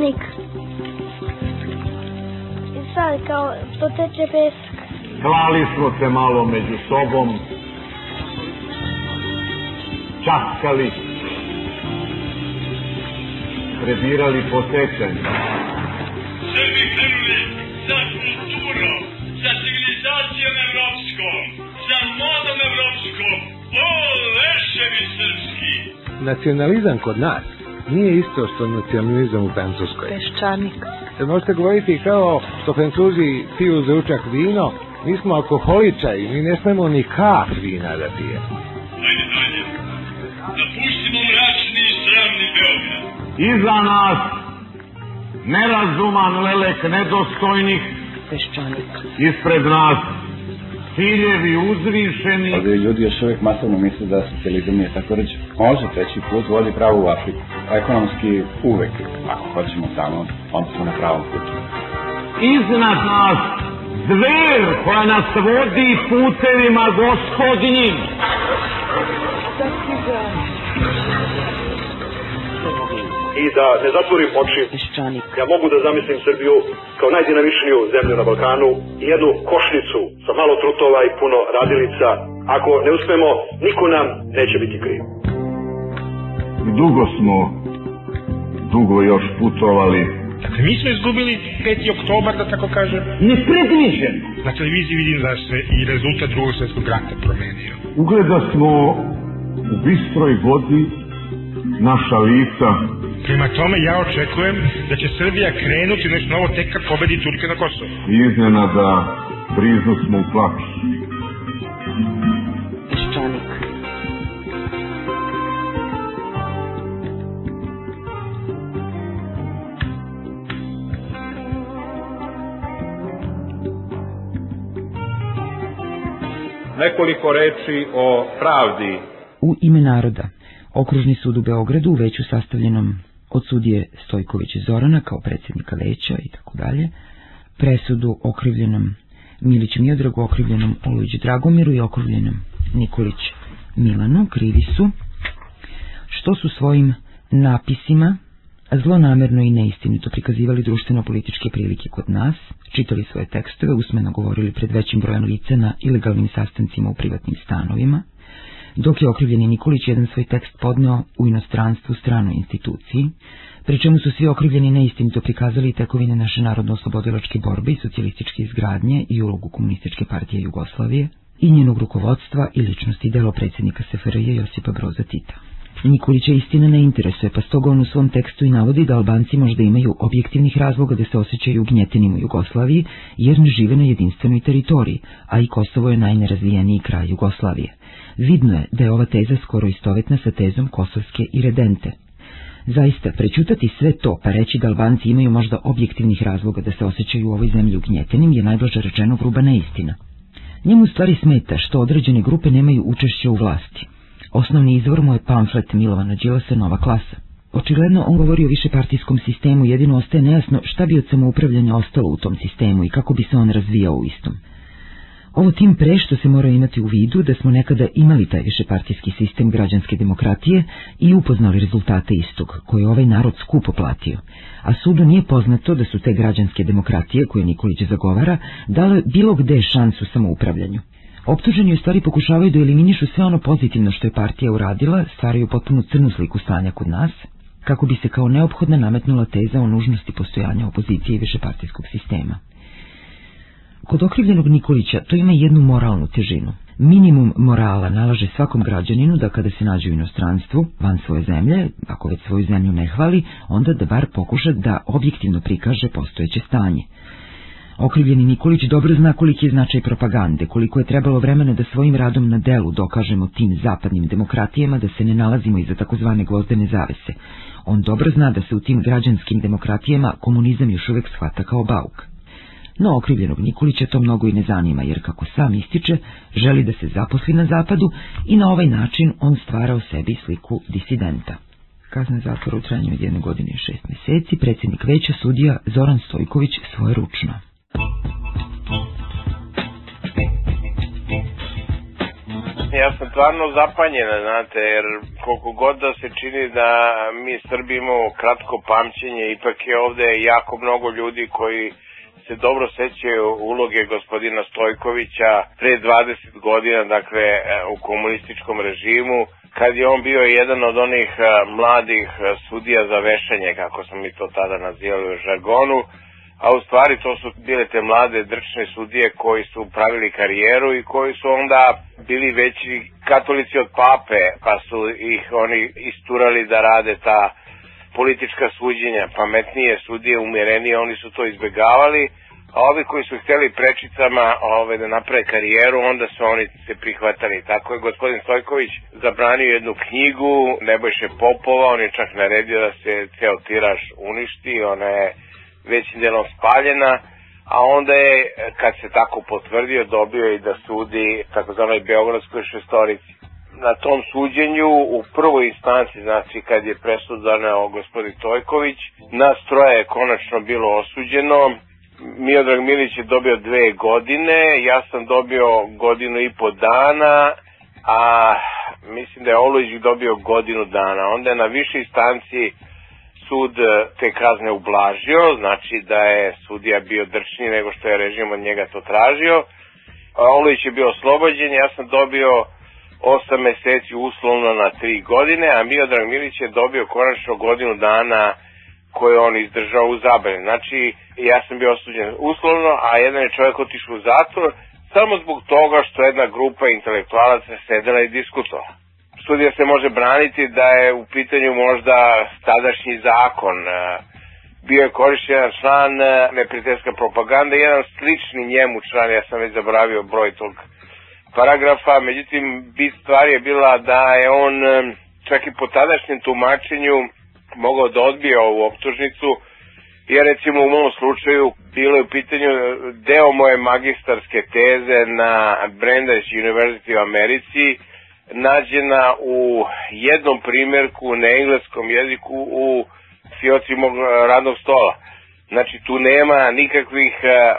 peščanik. I sad kao poteče pesak. Klali smo se malo među sobom, časkali, prebirali po tečanju. Srbi krenuli za kulturom, za civilizacijom evropskom, za modom evropskom, o leševi srpski! Nacionalizam kod nas nije isto što nacionalizam u Francuskoj. Peščanik. Sad možete govoriti kao što Francuzi piju za ručak vino, mi smo alkoholičari, mi ne smemo ni kaf vina da pijemo. Ajde dalje. Napustimo mračni i sramni Beograd. Iza nas nerazuman lelek nedostojnih, Peščanik. ispred nas ciljevi uzvišeni, Ovdje ljudi još uvijek masovno misle da socijalizam nije tako reći. Može, treći put vodi pravo u Afriku. Ekonomski uvek, ako hoćemo tamo, onda smo na pravom putu. iznad nas zver koja nas vodi putevima gospodnjim. i da ne zatvorim oči, ja mogu da zamislim Srbiju kao najdinamičniju zemlju na Balkanu i jednu košnicu sa malo trutova i puno radilica. Ako ne uspemo, niko nam neće biti kriv. Dugo smo, dugo još putovali. Dakle, mi smo izgubili 5. oktobar, da tako kažem. Nepredviđeno. Na televiziji vidim da se i rezultat drugog svjetskog rata promenio. Ugleda smo u bistroj vodi naša lica Prema tome ja očekujem da će Srbija krenuti nešto novo tek kad pobedi Turke na Kosovo. i iznenada briznu smo u plač. Peščanik. Nekoliko reči o pravdi. U ime naroda, Okružni sud u Beogradu u veću sastavljenom od sudije Stojkovića Zorana kao predsjednika veća i tako dalje, presudu okrivljenom Milić Miodragu, okrivljenom Olujić Dragomiru i okrivljenom Nikolić Milanu krivi su što su svojim napisima zlonamerno i neistinito prikazivali društveno-političke prilike kod nas, čitali svoje tekstove, usmeno govorili pred većim brojem lica na ilegalnim sastancima u privatnim stanovima, dok je okrivljeni Nikolić jedan svoj tekst podneo u inostranstvu stranoj instituciji, pri čemu su svi okrivljeni neistinito prikazali tekovine naše narodno-oslobodilačke borbe i socijalističke izgradnje i ulogu komunističke partije Jugoslavije i njenog rukovodstva i ličnosti delo predsjednika SFRJ Josipa Broza Tita. Nikolića istina ne interesuje, pa stoga on u svom tekstu i navodi da Albanci možda imaju objektivnih razloga da se osjećaju gnjetenim u Jugoslaviji, jer ne žive na jedinstvenoj teritoriji, a i Kosovo je najnerazvijeniji kraj Jugoslavije. Vidno je da je ova teza skoro istovetna sa tezom kosovske i redente. Zaista, prećutati sve to pa reći da Albanci imaju možda objektivnih razloga da se osjećaju u ovoj zemlji ugnjetenim je najblaže rečeno gruba neistina. Njemu stvari smeta što određene grupe nemaju učešće u vlasti. Osnovni izvor mu je pamflet Milovana Đilasa Nova klasa. Očigledno on govori o višepartijskom sistemu, jedino ostaje nejasno šta bi od samoupravljanja ostalo u tom sistemu i kako bi se on razvijao u istom. Ovo tim pre što se mora imati u vidu da smo nekada imali taj višepartijski sistem građanske demokratije i upoznali rezultate istog, koje je ovaj narod skupo platio. A sudu nije poznato da su te građanske demokratije, koje Nikolić zagovara, dale bilo gde šansu samoupravljanju. Optuženi u stvari pokušavaju da eliminišu sve ono pozitivno što je partija uradila, stvaraju potpuno crnu sliku stanja kod nas, kako bi se kao neophodna nametnula teza o nužnosti postojanja opozicije i višepartijskog sistema. Kod okrivljenog Nikolića to ima jednu moralnu težinu. Minimum morala nalaže svakom građaninu da kada se nađe u inostranstvu, van svoje zemlje, ako već svoju zemlju ne hvali, onda da bar pokuša da objektivno prikaže postojeće stanje. Okrivljeni Nikolić dobro zna koliki je značaj propagande, koliko je trebalo vremena da svojim radom na delu dokažemo tim zapadnim demokratijama da se ne nalazimo iza takozvane gvozdene zavese. On dobro zna da se u tim građanskim demokratijama komunizam još uvek shvata kao bauk. No okrivljenog Nikolića to mnogo i ne zanima, jer kako sam ističe, želi da se zaposli na zapadu i na ovaj način on stvara u sebi sliku disidenta. Kazna zatvora u trajanju od jedne godine i šest meseci, predsjednik veća sudija Zoran Stojković svoje ručno. Ja sam stvarno zapanjena, znate, jer koliko god da se čini da mi Srbi imamo kratko pamćenje, ipak je ovde jako mnogo ljudi koji se dobro sećaju uloge gospodina Stojkovića pre 20 godina, dakle, u komunističkom režimu, kad je on bio jedan od onih mladih sudija za vešanje, kako smo mi to tada nazivali u žargonu, a u stvari to su bile te mlade drčne sudije koji su pravili karijeru i koji su onda bili veći katolici od pape, pa su ih oni isturali da rade ta politička suđenja, pametnije sudije, umjerenije, oni su to izbegavali, a ovi koji su hteli prečicama ove, da naprave karijeru, onda su oni se prihvatali. Tako je gospodin Stojković zabranio jednu knjigu Nebojše Popova, on je čak naredio da se ceo tiraž uništi, ona je većim delom spaljena, a onda je, kad se tako potvrdio, dobio i da sudi takozvanoj Beogradskoj šestorici. Na tom suđenju u prvoj instanci, znači kad je presud zaneo gospodin Tojković, nas troje je konačno bilo osuđeno, Miodrag Milić je dobio dve godine, ja sam dobio godinu i po dana, a mislim da je Olujić dobio godinu dana. Onda je na višoj instanciji sud te kazne ublažio, znači da je sudija bio drčniji nego što je režim od njega to tražio. A Olujić je bio oslobođen, ja sam dobio 8 meseci uslovno na 3 godine, a Miodrag Milić je dobio konačno godinu dana koje on izdržao u zabrani. Znači, ja sam bio osuđen uslovno, a jedan je čovjek otišao u zatvor samo zbog toga što jedna grupa intelektualaca sedela i diskutovala. Studija se može braniti da je u pitanju možda tadašnji zakon. Bio je korišćen jedan član neprijateljska propaganda, jedan slični njemu član, ja sam već zabravio broj tog paragrafa, međutim, bit stvari je bila da je on čak i po tadašnjem tumačenju mogao da odbije ovu optužnicu, jer recimo u mom slučaju bilo je u pitanju deo moje magistarske teze na Brandeis University u Americi, nađena u jednom primjerku na engleskom jeziku u fioci mog radnog stola. Znači tu nema nikakvih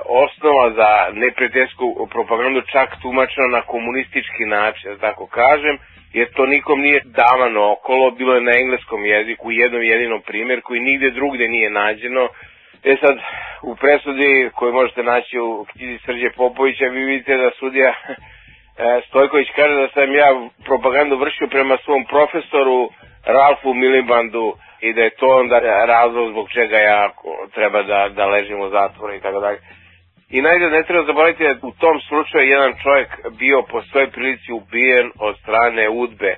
osnova za neprijateljsku propagandu, čak tumačeno na komunistički način, da tako kažem, jer to nikom nije davano okolo, bilo je na engleskom jeziku u jednom jedinom primjerku i nigde drugde nije nađeno. E sad, u presudi koju možete naći u knjizi Srđe Popovića, vi vidite da sudija Stojković kaže da sam ja propagandu vršio prema svom profesoru Ralfu Milibandu i da je to onda razlog zbog čega ja treba da, da ležim u zatvoru i tako dalje. I najde ne treba zaboraviti da u tom slučaju jedan čovjek bio po svojoj prilici ubijen od strane UDBE.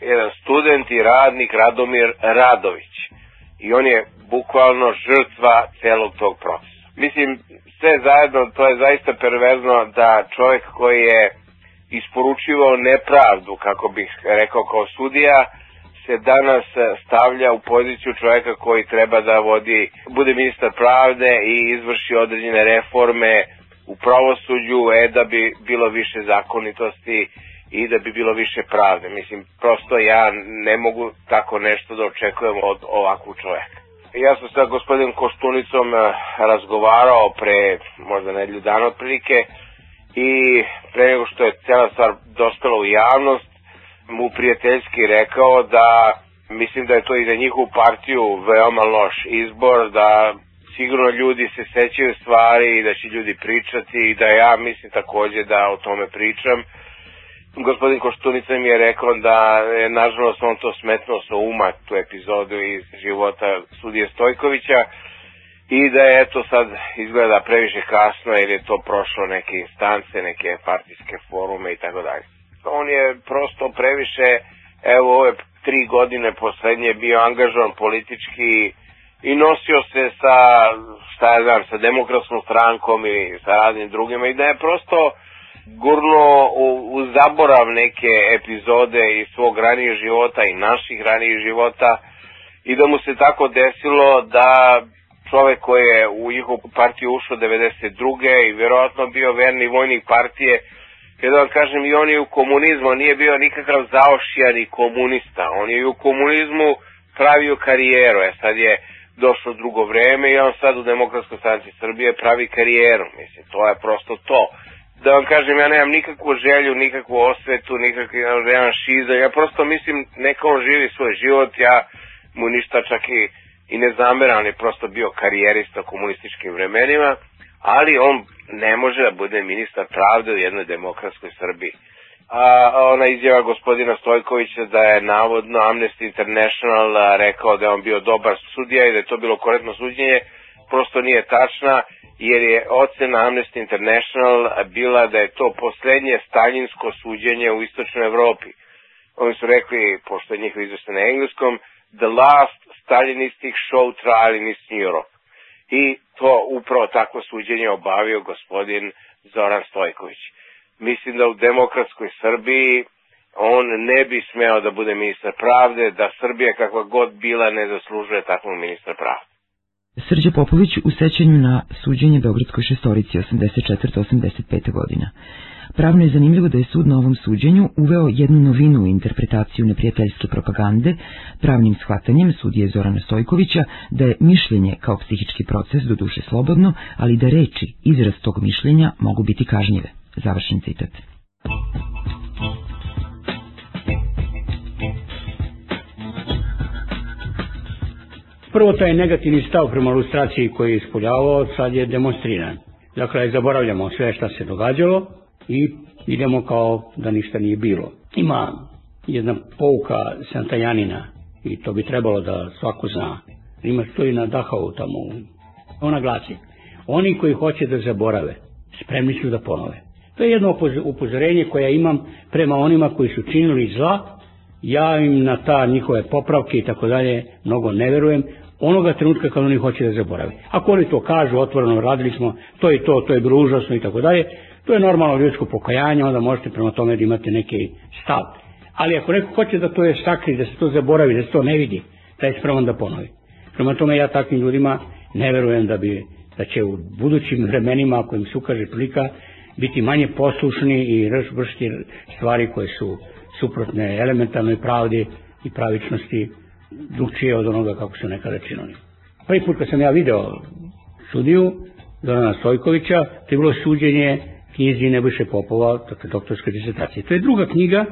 Jedan student i radnik Radomir Radović. I on je bukvalno žrtva celog tog procesa. Mislim, sve zajedno, to je zaista perverzno da čovjek koji je isporučivao nepravdu, kako bih rekao kao sudija, se danas stavlja u poziciju čovjeka koji treba da vodi, bude ministar pravde i izvrši određene reforme u pravosuđu, e da bi bilo više zakonitosti i da bi bilo više pravde. Mislim, prosto ja ne mogu tako nešto da očekujem od ovakvog čovjeka. Ja sam sa gospodinom Koštunicom razgovarao pre možda nedelju dana otprilike i pre nego što je cela stvar dospela u javnost, mu prijateljski rekao da mislim da je to i za njihovu partiju veoma loš izbor, da sigurno ljudi se sećaju stvari i da će ljudi pričati i da ja mislim takođe da o tome pričam. Gospodin Koštunica mi je rekao da je nažalost on to smetnuo sa uma tu epizodu iz života sudije Stojkovića i da je eto sad izgleda previše kasno jer je to prošlo neke instance, neke partijske forume i tako dalje. On je prosto previše, evo ove tri godine poslednje bio angažovan politički i nosio se sa, šta ja znam, sa demokratskom strankom i sa raznim drugima i da je prosto gurno u, u zaborav neke epizode iz svog ranijeg života i naših ranijih života i da mu se tako desilo da čovek koji je u njihovu partiju ušao 92. i verovatno bio verni vojnik partije Kada vam kažem, i on je u komunizmu, on nije bio nikakav zaošijani komunista. On je u komunizmu pravio karijeru. E sad je došlo drugo vreme i on sad u Demokratskoj stranci Srbije pravi karijeru. Mislim, to je prosto to. da vam kažem, ja nemam nikakvu želju, nikakvu osvetu, nikakvu revanšiza, ja prosto mislim, neka on živi svoj život, ja mu ništa čak i, i ne zameram, on je prosto bio karijerista u komunističkim vremenima, ali on ne može da bude ministar pravde u jednoj demokratskoj Srbiji. A ona izjava gospodina Stojkovića da je navodno Amnesty International rekao da je on bio dobar sudija i da je to bilo korektno suđenje, prosto nije tačna jer je ocena Amnesty International bila da je to poslednje staljinsko suđenje u istočnoj Evropi. Oni su rekli, pošto je njihov izveštaj na engleskom, the last Stalinistic show trial in Eastern Europe. I to upravo takvo suđenje obavio gospodin Zoran Stojković. Mislim da u demokratskoj Srbiji on ne bi smeo da bude ministar pravde, da Srbija kakva god bila ne zaslužuje takvog ministra pravde. Srđa Popović u sećanju na suđenje Beogradskoj šestorici 84-85. godina. Pravno je zanimljivo da je sud na ovom suđenju uveo jednu novinu u interpretaciju neprijateljske propagande, pravnim shvatanjem sudije Zorana Stojkovića da je mišljenje kao psihički proces do duše slobodno, ali da reči, izraz tog mišljenja mogu biti kažnjive. Završen citat. Prvo taj negativni stav prema lustraciji koji je ispoljavao sad je demonstriran. Dakle, zaboravljamo sve šta se događalo i idemo kao da ništa nije bilo. Ima jedna pouka Santajanina i to bi trebalo da svako zna. Ima stoji na Dahavu tamo. Ona glasi, oni koji hoće da zaborave, spremni su da ponove. To je jedno upozorenje koje imam prema onima koji su činili zla, ja im na ta njihove popravke i tako dalje mnogo ne verujem, onoga trenutka kad oni hoće da zaborave. Ako oni to kažu, otvoreno radili smo, to je to, to je bilo užasno i tako dalje, to je normalno ljudsko pokajanje, onda možete prema tome da imate neki stav. Ali ako neko hoće da to je sakri, da se to zaboravi, da se to ne vidi, da je spreman da ponovi. Prema tome ja takvim ljudima ne verujem da bi da će u budućim vremenima, ako im se ukaže prilika, biti manje poslušni i vršiti stvari koje su suprotne elementarnoj pravdi i pravičnosti drugčije od onoga kako su nekada činili. Prvi put kad sam ja video sudiju Zorana Stojkovića, to je bilo suđenje knjizi Nebojše Popova, dakle doktorske disertacije. To je druga knjiga,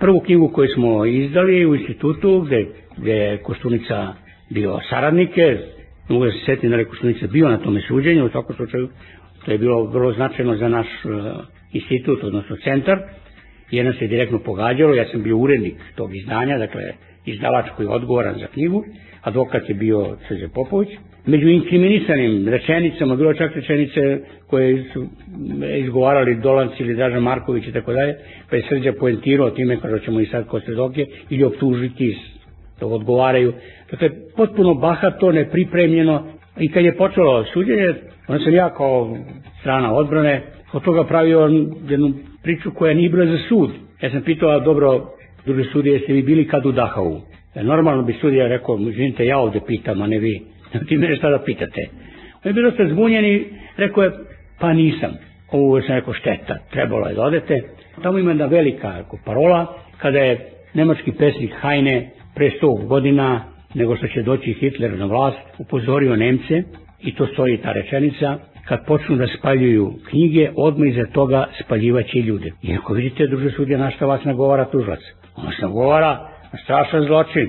prvu knjigu koju smo izdali u institutu, gde, gde je Koštunica bio saradnike, mogu da se setim da je Koštunica bio na tome suđenju, u svakom slučaju to je bilo vrlo značajno za naš uh, institut, odnosno centar, jer nas je direktno pogađalo, ja sam bio urednik tog izdanja, dakle izdavač koji je odgovoran za knjigu, advokat je bio Srđe Popović. Među inkriminisanim rečenicama, bilo čak rečenice koje su izgovarali Dolanci ili Dražan Marković i tako dalje, pa je Srđa poentirao time kada ćemo i sad kod svedoke ili optužiti da odgovaraju. Dakle, potpuno bahato, nepripremljeno i kad je počelo suđenje, onda sam ja kao strana odbrane od toga pravio jednu priču koja nije bila za sud. Ja sam pitao, dobro, drugi sudije, jeste vi bili kad u Dahavu? E, normalno bi sudija rekao, izvinite, ja ovde pitam, a ne vi. Ti mene šta da pitate? On je bilo ste zbunjeni, rekao je, pa nisam. Ovo sam rekao šteta, trebalo je da odete. Tamo ima jedna velika parola, kada je nemački pesnik Hajne pre 100 godina, nego što će doći Hitler na vlast, upozorio Nemce, i to stoji ta rečenica, kad počnu da spaljuju knjige, odmah iza toga spaljivaće ljude. I ako vidite, druže sudija, na šta vas nagovara tužlac? Nagovara na strašan zločin.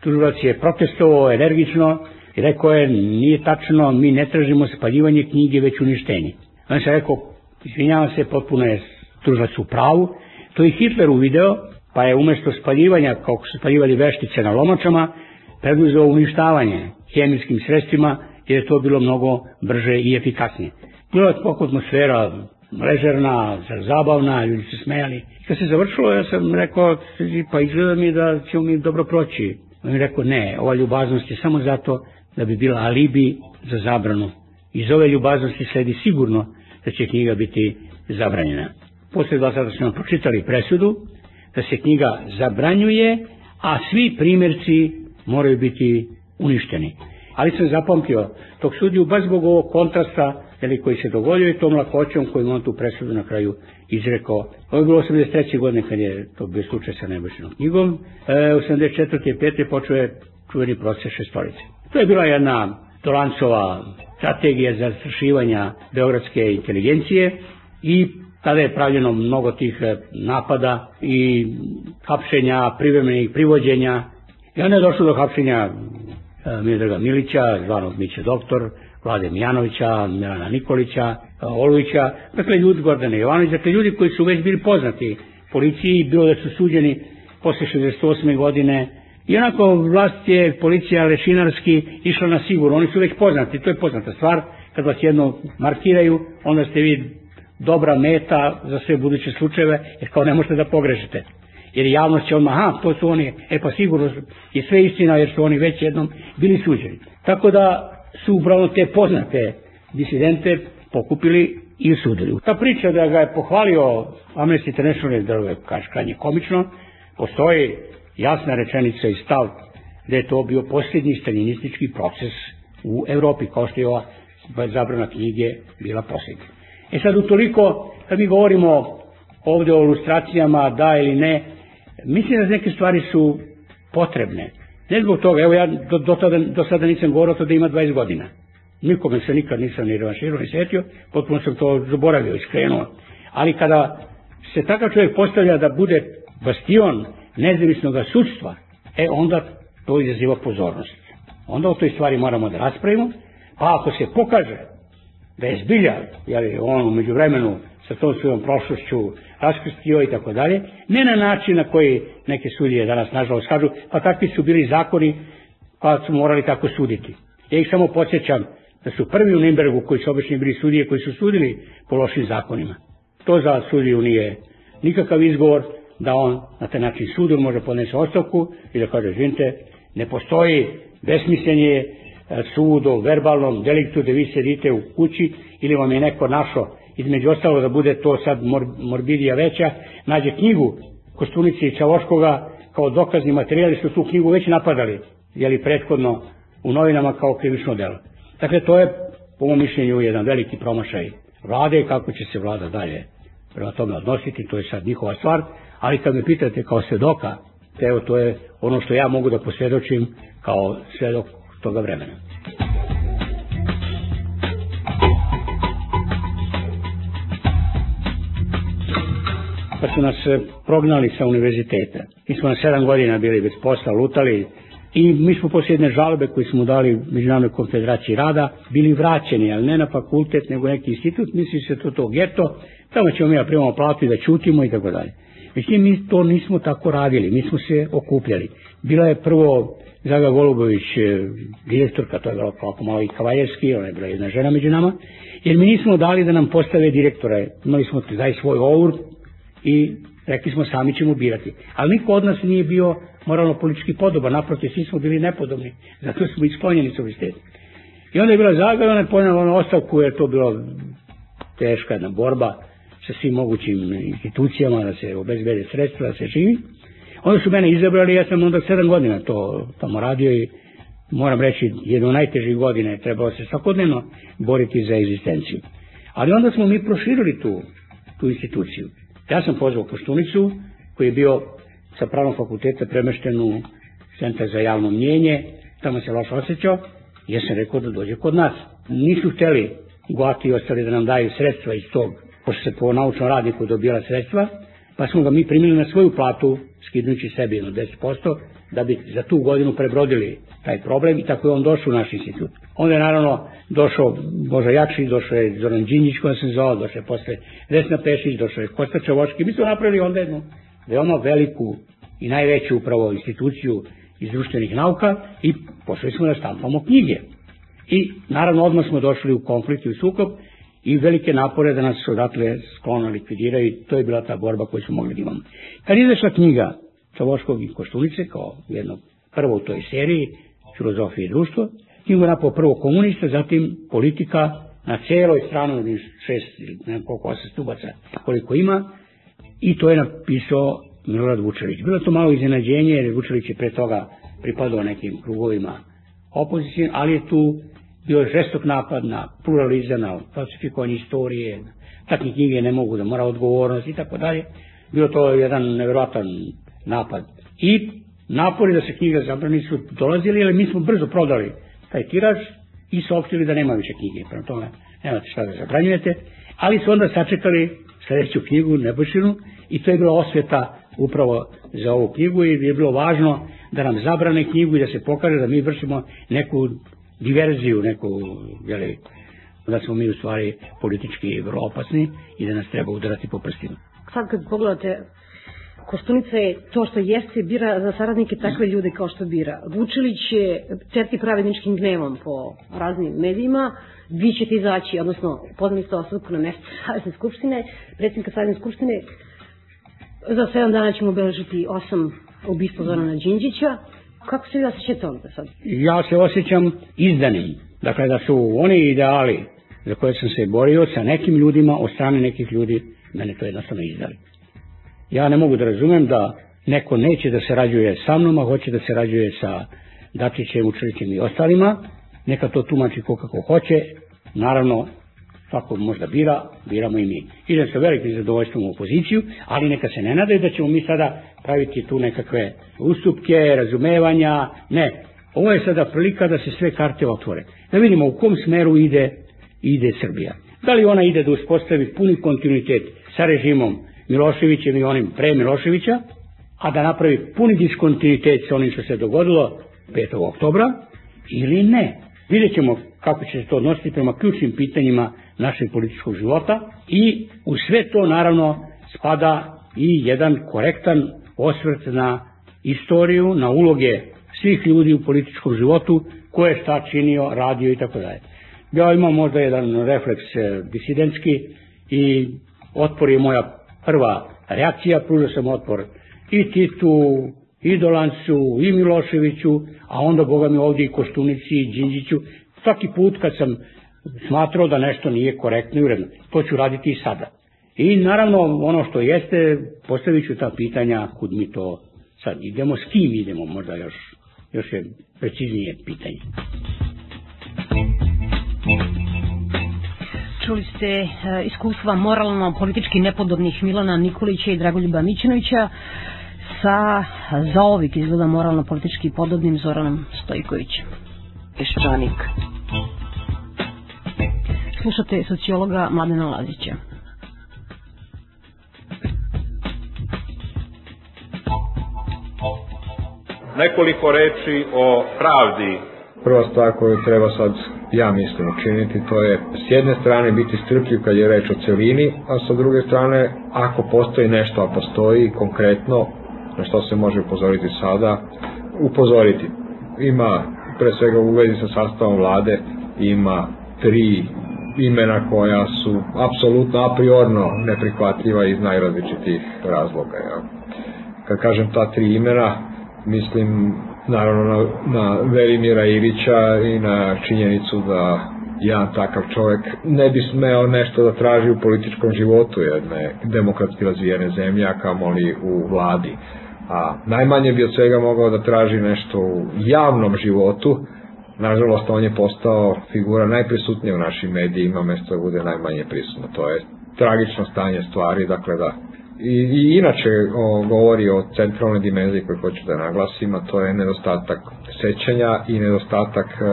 Tužilac je protestovao energično i rekao je, nije tačno, mi ne tražimo spaljivanje knjige, već uništenje. On se rekao, izvinjavam se, potpuno je tužilac u pravu. To je Hitler uvideo, pa je umesto spaljivanja, kako su spaljivali veštice na lomačama, preduzeo uništavanje hemijskim sredstvima, jer je to bilo mnogo brže i efikasnije. Bila je atmosfera ležerna, zabavna, ljudi se smejali. Kad se završilo, ja sam rekao, pa izgleda mi da ćemo mi dobro proći. On je rekao, ne, ova ljubaznost je samo zato da bi bila alibi za zabranu. Iz ove ljubaznosti sledi sigurno da će knjiga biti zabranjena. Posle dva sata smo pročitali presudu da se knjiga zabranjuje, a svi primjerci moraju biti uništeni. Ali sam zapamtio tog sudiju baš zbog ovog kontrasta jeli, koji se dogodio i tom lakoćom kojim on tu presudu na kraju izrekao. Ovo je bilo 83. godine kad je to bio slučaj sa Nebojšinom knjigom. E, 84. i 5. počeo je čuveni proces šestorice. To je bila jedna Dolancova strategija za zastrašivanja beogradske inteligencije i Tada je pravljeno mnogo tih e, napada i hapšenja, privremenih privođenja. I onda je došlo do hapšenja e, Miodraga Milića, zvanog Mića doktor, Vlade Mijanovića, Milana Nikolića, e, Oluvića, dakle ljudi Gordane Jovanović, dakle ljudi koji su već bili poznati policiji, bilo da su suđeni posle 68. godine, I onako vlast je, policija lešinarski išla na sigurno, oni su već poznati, to je poznata stvar, kad vas jedno markiraju, onda ste vi dobra meta za sve buduće slučajeve, jer kao ne možete da pogrešite. Jer javnost će odmah, aha, to su oni, e pa sigurno je sve istina, jer su oni već jednom bili suđeni. Tako da su upravo te poznate disidente pokupili i sudili. Ta priča da ga je pohvalio Amnesty International, je kaže komično, postoji jasna rečenica i stav da je to bio posljednji stalinistički proces u Evropi, kao što je ova zabrana knjige bila posljednja. E sad, utoliko, kad mi govorimo ovde o ilustracijama, da ili ne, mislim da neke stvari su potrebne. Ne zbog toga, evo ja do, do, tada, do sada nisam govorio to da ima 20 godina. Nikome se nikad nisam ni revanširao, ni setio, potpuno sam to zaboravio, iskrenuo. Ali kada se takav čovjek postavlja da bude bastion nezavisnog sudstva, e onda to izaziva pozornost. Onda o toj stvari moramo da raspravimo, pa ako se pokaže da je zbilja, jeli, on umeđu vremenu sa tom svojom prošlošću raskrstio i tako dalje, ne na način na koji neke sudije danas nažalost kažu, pa takvi su bili zakoni pa su morali tako suditi. Ja ih samo podsjećam da su prvi u Nimbergu koji su obični bili sudije koji su sudili po lošim zakonima. To za sudiju nije nikakav izgovor da on na taj način sudu može podnese ostavku i da kaže, živite, ne postoji besmisljenje sud verbalnom deliktu da vi sedite u kući ili vam je neko našo između ostalo da bude to sad mor, morbidija veća, nađe knjigu Kostunici i Čavoškoga kao dokazni materijal što tu knjigu već napadali, jeli prethodno u novinama kao krivično delo. Dakle, to je, po mom mišljenju, jedan veliki promašaj vlade i kako će se vlada dalje prema tome odnositi, to je sad njihova stvar, ali kad me pitate kao svedoka, evo to je ono što ja mogu da posvjedočim kao svedok toga vremena. Pa su nas e, prognali sa univerziteta. Mi smo na sedam godina bili bez posla, lutali, i mi smo poslije jedne žalbe koji smo dali Međunarodnoj konfederaciji rada bili vraćeni, ali ne na fakultet, nego neki institut, misli se to to geto, tamo ćemo mi da primamo platu i da čutimo i tako dalje. Međutim, mi to nismo tako radili, mi smo se okupljali. Bila je prvo Zaga Golubović, e, direktorka, to je bilo kako malo i kavaljerski, ona je bila jedna žena među nama, jer mi nismo dali da nam postave direktora. Imali smo taj svoj ovur i rekli smo sami ćemo birati. Ali niko od nas nije bio moralno politički podoban, naprotiv, svi smo bili nepodobni, zato smo isklonjeni s ovisteta. I onda je bila Zaga i ona je ponela ono ostavku, jer to bilo teška jedna borba sa svim mogućim institucijama da se obezbede sredstva, da se živi. Onda su mene izabrali, ja sam onda sedam godina to tamo radio i moram reći, jedno najtežih godina je trebalo se svakodnevno boriti za egzistenciju. Ali onda smo mi proširili tu, tu instituciju. Ja sam pozvao Koštunicu, koji je bio sa pravnog fakulteta premešten u centar za javno mnjenje, tamo se loš osjećao, ja sam rekao da dođe kod nas. Nisu hteli Goati i ostali da nam daju sredstva iz tog, pošto se po naučnom radniku dobijala sredstva, pa smo ga mi primili na svoju platu, skinujući sebi jedno 10%, da bi za tu godinu prebrodili taj problem i tako je on došao u naš institut. Onda je naravno došao Boža Jakšić, došao je Zoran Đinjić koja se zvao, došao je posle Vesna Pešić, došao je Kosta Čavoški. Mi smo napravili onda jednu veoma veliku i najveću upravo instituciju iz društvenih nauka i pošli smo da štampamo knjige. I naravno odmah smo došli u konflikt i u sukob i velike napore da nas odatle sklona likvidiraju i to je bila ta borba koju smo mogli da imamo. Kad izašla knjiga Čavoškog i Koštulice kao jedno prvo u toj seriji filozofije i društvo, knjigu napao prvo komunista, zatim politika na celoj stranu, šest ili ne koliko osam stubaca koliko ima, i to je napisao Milorad Vučević. Bilo to malo iznenađenje, jer Vučević je pre toga pripadao nekim krugovima opozicije, ali je tu bio žestok napad na pluralizam, na falsifikovanje istorije, takve knjige ne mogu da mora odgovornost i tako dalje. Bilo to jedan nevjerojatan napad. I napori da se knjiga zabrani su dolazili, ali mi smo brzo prodali taj tiraž i saopštili da nema više knjige. Prema tome, nemate šta da zabranjujete, ali su onda sačekali sledeću knjigu, Nebojšinu, i to je bila osveta upravo za ovu knjigu i je bilo važno da nam zabrane knjigu i da se pokaže da mi vršimo neku diverziju, neku, jeli, da smo mi u stvari politički vrlo opasni i da nas treba udarati po prstima. Sad kad pogledate Koštunica je to što jeste bira za saradnike takve ljude kao što bira. Vučilić je certi pravedničkim gnevom po raznim medijima, vi ćete izaći, odnosno podali ste ostavku na mesto Savjezne skupštine, predsjednika Savjezne skupštine, za 7 dana ćemo obeležiti osam ubistva Zorana Đinđića. Kako se vi osjećate onda sad? Ja se osjećam izdanim. Dakle, da su oni ideali za koje sam se borio sa nekim ljudima, od strane nekih ljudi, mene to jednostavno izdali. Ja ne mogu da razumem da neko neće da se rađuje sa mnom, a hoće da se rađuje sa Dačićem, Učilićem i ostalima, neka to tumači ko kako hoće, naravno svako možda bira, biramo i mi. Idem sa velikim zadovoljstvom u opoziciju, ali neka se ne nadaju da ćemo mi sada praviti tu nekakve ustupke, razumevanja, ne. Ovo je sada prilika da se sve karte otvore. Da vidimo u kom smeru ide, ide Srbija. Da li ona ide da uspostavi puni kontinuitet sa režimom Miloševićem i onim pre Miloševića, a da napravi puni diskontinuitet sa onim što se dogodilo 5. oktobra, ili ne. Vidjet ćemo kako će se to odnositi prema ključnim pitanjima našeg političkog života i u sve to naravno spada i jedan korektan osvrt na istoriju, na uloge svih ljudi u političkom životu, ko je šta činio, radio i tako dalje. Ja imam možda jedan refleks e, disidentski i otpor je moja prva reakcija, pružio sam otpor i Titu, i Dolancu, i Miloševiću, a onda, boga mi, ovdje i Koštunici, i Đinđiću. Svaki put kad sam smatrao da nešto nije korektno i uredno, to ću raditi i sada. I naravno, ono što jeste, postavit ću ta pitanja kud mi to sad idemo, s kim idemo, možda još, još je preciznije pitanje. Čuli ste e, iskustva moralno-politički nepodobnih Milana Nikolića i Dragoljuba Mićinovića sa zaovik izgleda moralno-politički podobnim Zoranom Stojkovićem. Peščanik. Slušate sociologa Mladena Lazića. Nekoliko reči o pravdi. Prva stvar koju treba sad ja mislim učiniti, to je s jedne strane biti strpljiv kad je reč o celini, a sa druge strane, ako postoji nešto, a postoji konkretno, na što se može upozoriti sada, upozoriti. Ima, pre svega u vezi sa sastavom vlade, ima tri imena koja su apsolutno a neprihvatljiva iz najrazličitih razloga. Ja. Kad kažem ta tri imena, mislim naravno na, na Velimira Ilića i na činjenicu da jedan takav čovjek ne bi smeo nešto da traži u političkom životu jedne demokratski razvijene zemlje, a kamoli u vladi. A najmanje bi od svega mogao da traži nešto u javnom životu, nažalost on je postao figura najprisutnija u našim medijima, mesto da bude najmanje prisutno. To je tragično stanje stvari, dakle da i, i inače o, govori o centralnoj dimenziji koju hoću da naglasim, a to je nedostatak sećanja i nedostatak e,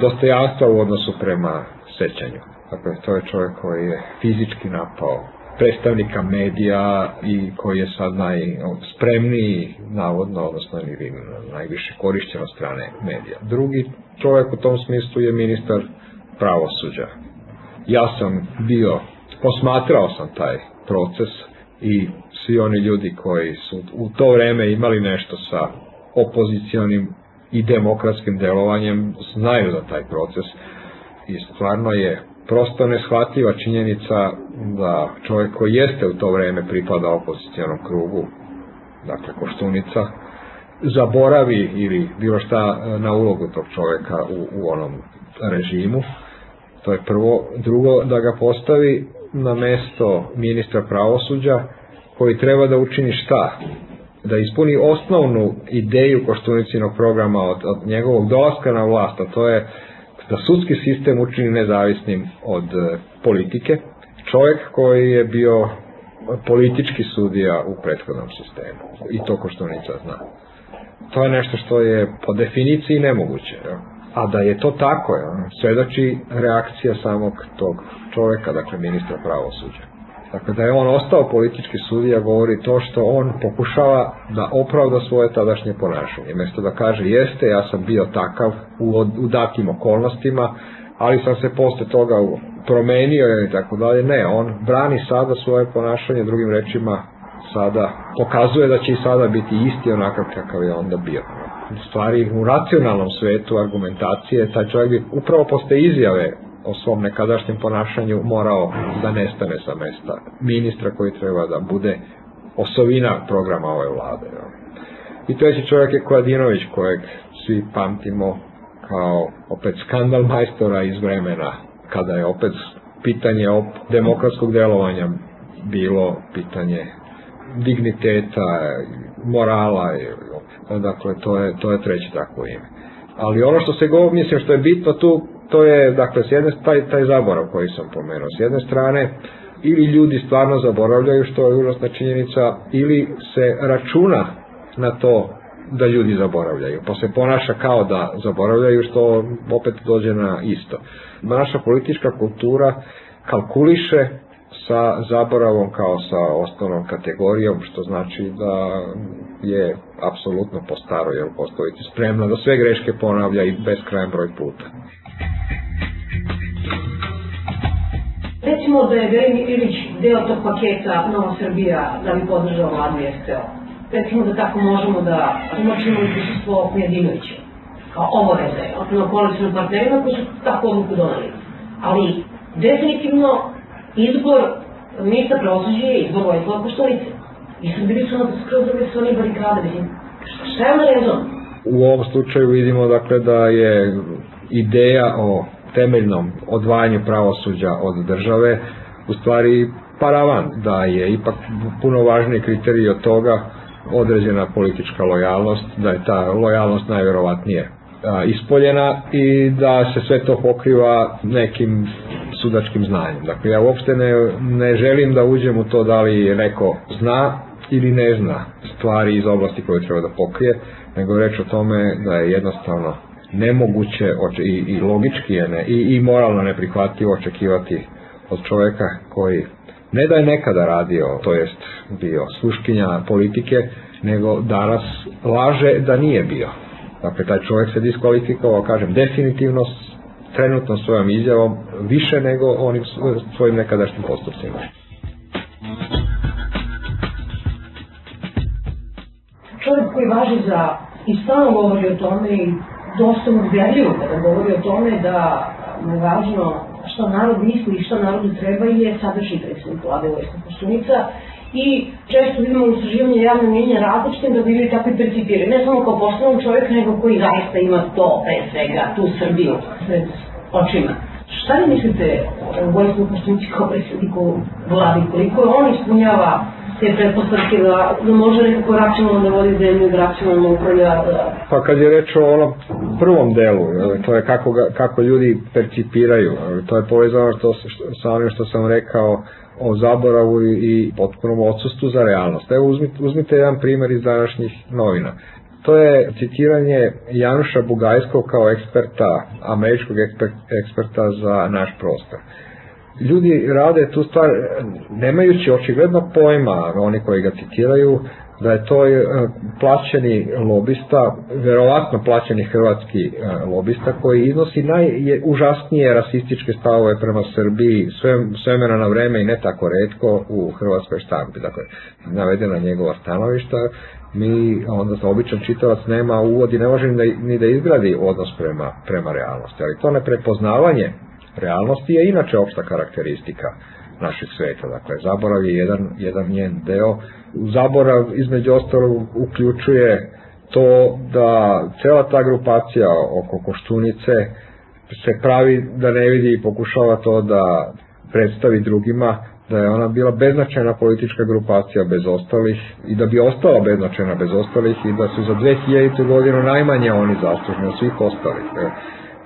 dostojanstva u odnosu prema sećanju. Dakle, to je čovjek koji je fizički napao predstavnika medija i koji je sad najspremniji, navodno, odnosno ili najviše korišćen od strane medija. Drugi čovjek u tom smislu je ministar pravosuđa. Ja sam bio, posmatrao sam taj proces i svi oni ljudi koji su u to vreme imali nešto sa opozicionim i demokratskim delovanjem znaju da taj proces i stvarno je prosto neshvatljiva činjenica da čovjek koji jeste u to vreme pripada opozicijonom krugu, dakle Koštunica, zaboravi ili bilo šta na ulogu tog čovjeka u, u onom režimu. To je prvo. Drugo, da ga postavi na mesto ministra pravosuđa koji treba da učini šta? Da ispuni osnovnu ideju Koštunicinog programa od, od njegovog dolaska na vlast, a to je da sudski sistem učini nezavisnim od e, politike. Čovjek koji je bio politički sudija u prethodnom sistemu. I to Koštunica zna. To je nešto što je po definiciji nemoguće. Ja. A da je to tako, ja, svedoči reakcija samog tog čoveka, dakle ministra pravosuđa. Dakle, da je on ostao politički sudija govori to što on pokušava da opravda svoje tadašnje ponašanje. Mesto da kaže jeste, ja sam bio takav u, u datim okolnostima, ali sam se posle toga promenio i tako dalje. Ne, on brani sada svoje ponašanje, drugim rečima sada pokazuje da će i sada biti isti onakav kakav je onda bio. U stvari u racionalnom svetu argumentacije taj čovjek bi upravo posle izjave o svom nekadašnjem ponašanju morao da nestane sa mesta ministra koji treba da bude osovina programa ove vlade. I treći čovjek je Kojadinović kojeg svi pamtimo kao opet skandal majstora iz vremena kada je opet pitanje demokratskog delovanja bilo pitanje digniteta, morala, dakle to je, to je treće takvo ime. Ali ono što se go, mislim što je bitno tu, to je, dakle, s jedne, taj, taj zaborav koji sam pomenuo. S jedne strane, ili ljudi stvarno zaboravljaju, što je užasna činjenica, ili se računa na to da ljudi zaboravljaju, pa se ponaša kao da zaboravljaju, što opet dođe na isto. Naša politička kultura kalkuliše sa zaboravom kao sa osnovnom kategorijom, što znači da je apsolutno po staroj jel, postaviti spremna da sve greške ponavlja i beskrajan broj puta. Recimo da je Velimir Ilić deo tog paketa Nova Srbija da bi podržao vladu STO. Recimo da tako možemo da tumačimo i prisustvo Kujadinovića kao obaveze, prema koalicijnom partnerima koji su takvu odluku donali. Ali definitivno izbor ministra pravosuđa je izbor Vojislava Koštunice. I sad bili su na skroz druge strane barikade, mislim, šta je na rezon? U ovom slučaju vidimo dakle da je ideja o temeljnom odvajanju pravosuđa od države u stvari paravan, da je ipak puno važniji kriterij od toga određena politička lojalnost, da je ta lojalnost najverovatnije ispoljena i da se sve to pokriva nekim sudačkim znanjem. Dakle, ja uopšte ne, ne želim da uđem u to da li neko zna ili ne zna stvari iz oblasti koje treba da pokrije, nego reč o tome da je jednostavno nemoguće i, i logički je ne, i, i moralno neprihvatljivo očekivati od čoveka koji ne da je nekada radio, to jest bio sluškinja politike, nego danas laže da nije bio. Dakle, taj čovjek se diskvalifikovao, kažem, definitivno trenutno svojom izjavom više nego onim svojim nekadašnjim postupcima. Čovjek koji važi za i stalno govori o tome i dosta ubedljivo kada govori o tome da je važno šta narod misli i šta narodu treba i je sadašnji predsjednik vlade Vojska Koštunica. I često vidimo istraživanje javne mjenja različitim da bili takvi percipirani, ne samo kao poslovnog čovjeka, nego koji zaista ima to, pre svega, tu Srbiju. Pred očima. Šta li mislite o Vojsku Koštunici kao predsjedniku vlade, koliko on ispunjava te pretpostavke da, da može nekako računalno da vodi zemlju, da računalno upravlja. Da... Pa kad je reč o onom prvom delu, to je kako, ga, kako ljudi percipiraju, to je povezano to sa onim što sam rekao o zaboravu i potpunom odsustvu za realnost. Evo uzmite, uzmite jedan primer iz današnjih novina. To je citiranje Januša Bugajskog kao eksperta, američkog ekspert, eksperta za naš prostor ljudi rade tu stvar nemajući očigledno pojma, oni koji ga citiraju, da je to e, plaćeni lobista, verovatno plaćeni hrvatski e, lobista koji iznosi najužasnije rasističke stavove prema Srbiji sve, svemena na vreme i ne tako redko u hrvatskoj štampi. Dakle, navedena njegova stanovišta, mi sa običan čitavac nema uvod i ne može da, ni da izgradi odnos prema, prema realnosti. Ali to neprepoznavanje realnosti je inače opšta karakteristika našeg sveta. Dakle, zaborav je jedan, jedan njen deo. Zaborav između ostalog uključuje to da cela ta grupacija oko Koštunice se pravi da ne vidi i pokušava to da predstavi drugima da je ona bila beznačajna politička grupacija bez ostalih i da bi ostala beznačajna bez ostalih i da su za 2000. godinu najmanje oni zaslužni od svih ostalih.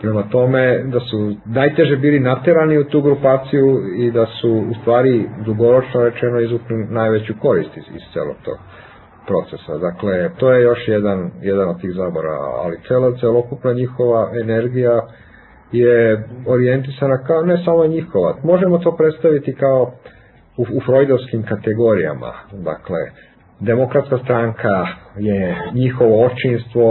Prema tome da su najteže bili naterani u tu grupaciju i da su u stvari dugoročno rečeno izvukli najveću korist iz, iz celog tog procesa. Dakle, to je još jedan, jedan od tih zabora, ali cela, celokupna njihova energija je orijentisana kao ne samo njihova. Možemo to predstaviti kao u, u freudovskim kategorijama. Dakle, demokratska stranka je njihovo očinstvo,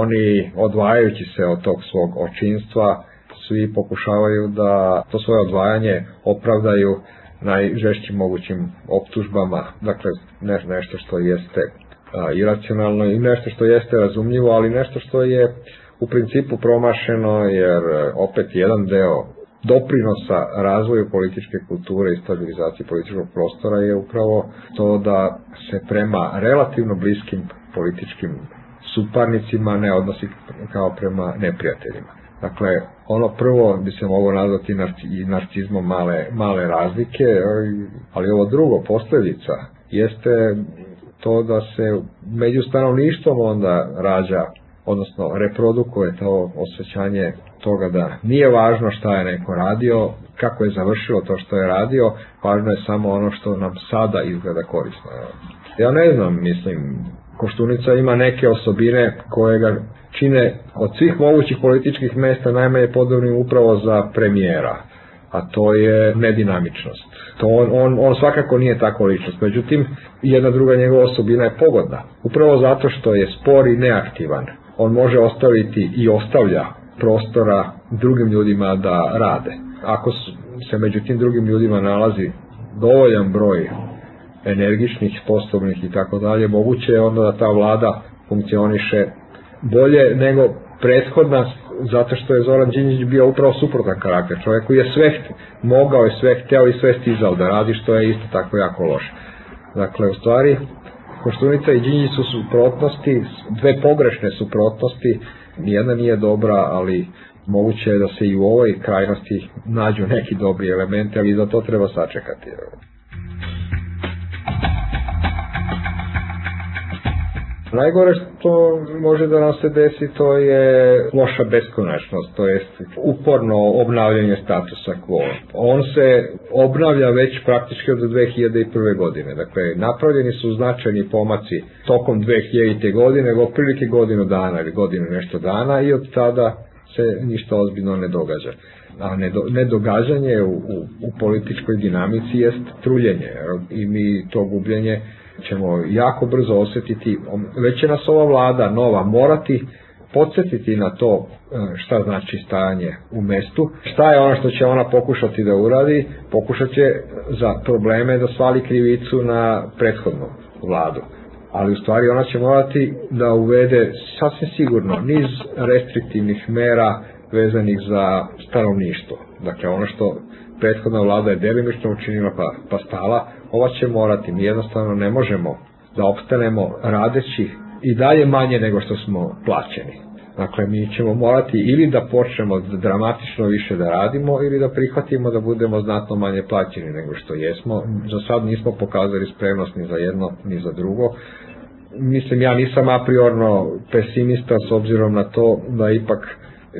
oni odvajajući se od tog svog očinstva, svi pokušavaju da to svoje odvajanje opravdaju najžešćim mogućim optužbama, dakle ne, nešto što jeste a, iracionalno i nešto što jeste razumljivo, ali nešto što je u principu promašeno jer opet jedan deo doprinosa razvoju političke kulture i stabilizaciji političkog prostora je upravo to da se prema relativno bliskim političkim suparnicima ne odnosi kao prema neprijateljima. Dakle, ono prvo bi se moglo nazvati i narcizmom male, male razlike, ali ovo drugo, posljedica, jeste to da se među stanovništvom onda rađa, odnosno reprodukuje to osjećanje toga da nije važno šta je neko radio, kako je završilo to što je radio, važno je samo ono što nam sada izgleda korisno. Ja ne znam, mislim, Koštunica ima neke osobine koje ga čine od svih mogućih političkih mesta najmanje podobnim upravo za premijera a to je nedinamičnost. To on, on, on svakako nije tako ličnost. Međutim, jedna druga njegova osobina je pogodna. Upravo zato što je spor i neaktivan. On može ostaviti i ostavlja prostora drugim ljudima da rade. Ako se među tim drugim ljudima nalazi dovoljan broj energičnih, sposobnih i tako dalje, moguće je onda da ta vlada funkcioniše bolje nego prethodna zato što je Zoran Đinđić bio upravo suprotan karakter, čovjek koji je sve mogao i sve hteo i sve stizao da radi, što je isto tako jako loše. Dakle, u stvari, Koštunica i Đinđić su suprotnosti, dve pogrešne suprotnosti, nijedna nije dobra, ali moguće je da se i u ovoj krajnosti nađu neki dobri elementi, ali za to treba sačekati. Najgore što može da nam se desi to je loša beskonačnost, to jest uporno obnavljanje statusa quo. On se obnavlja već praktički od 2001. godine. Dakle, napravljeni su značajni pomaci tokom 2000. godine, nego prilike godinu dana ili godinu nešto dana i od tada se ništa ozbiljno ne događa. A nedogađanje u, u, u političkoj dinamici jest truljenje i mi to gubljenje ćemo jako brzo osetiti, već će nas ova vlada nova morati podsjetiti na to e, šta znači stajanje u mestu, šta je ono što će ona pokušati da uradi, pokušat će za probleme da svali krivicu na prethodnu vladu. Ali u stvari ona će morati da uvede sasvim sigurno niz restriktivnih mera vezanih za stanovništvo. Dakle, ono što prethodna vlada je delimično učinila pa, pa stala, ova će morati, mi jednostavno ne možemo da opstanemo radeći i dalje manje nego što smo plaćeni. Dakle, mi ćemo morati ili da počnemo dramatično više da radimo ili da prihvatimo da budemo znatno manje plaćeni nego što jesmo. Za sad nismo pokazali spremnost ni za jedno ni za drugo. Mislim, ja nisam a priorno pesimista s obzirom na to da ipak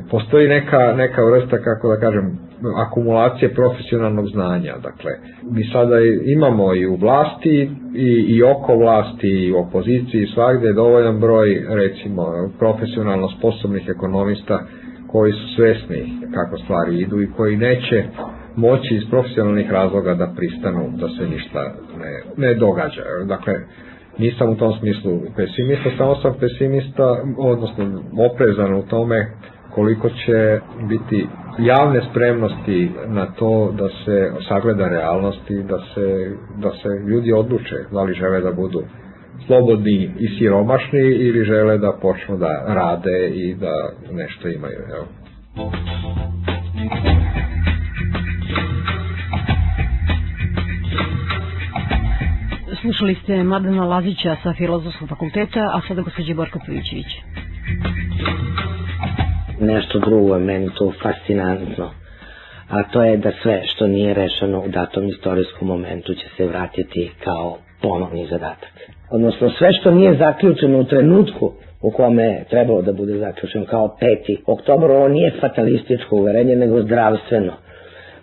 postoji neka, neka vrsta, kako da kažem, akumulacije profesionalnog znanja. Dakle, mi sada imamo i u vlasti i, i oko vlasti i u opoziciji svagde dovoljan broj recimo profesionalno sposobnih ekonomista koji su svesni kako stvari idu i koji neće moći iz profesionalnih razloga da pristanu da se ništa ne, ne događa. Dakle, nisam u tom smislu pesimista, samo sam pesimista, odnosno oprezan u tome koliko će biti javne spremnosti na to da se sagleda realnosti, da se, da se ljudi odluče da li žele da budu slobodni i siromašni ili žele da počnu da rade i da nešto imaju. Evo. Slušali ste Madana Lazića sa Filozofskog fakulteta, a sada gospođe Borko Pavićević nešto drugo je meni to fascinantno. A to je da sve što nije rešeno u datom istorijskom momentu će se vratiti kao ponovni zadatak. Odnosno sve što nije zaključeno u trenutku u kome je trebalo da bude zaključeno kao peti oktober, ovo nije fatalističko uverenje, nego zdravstveno.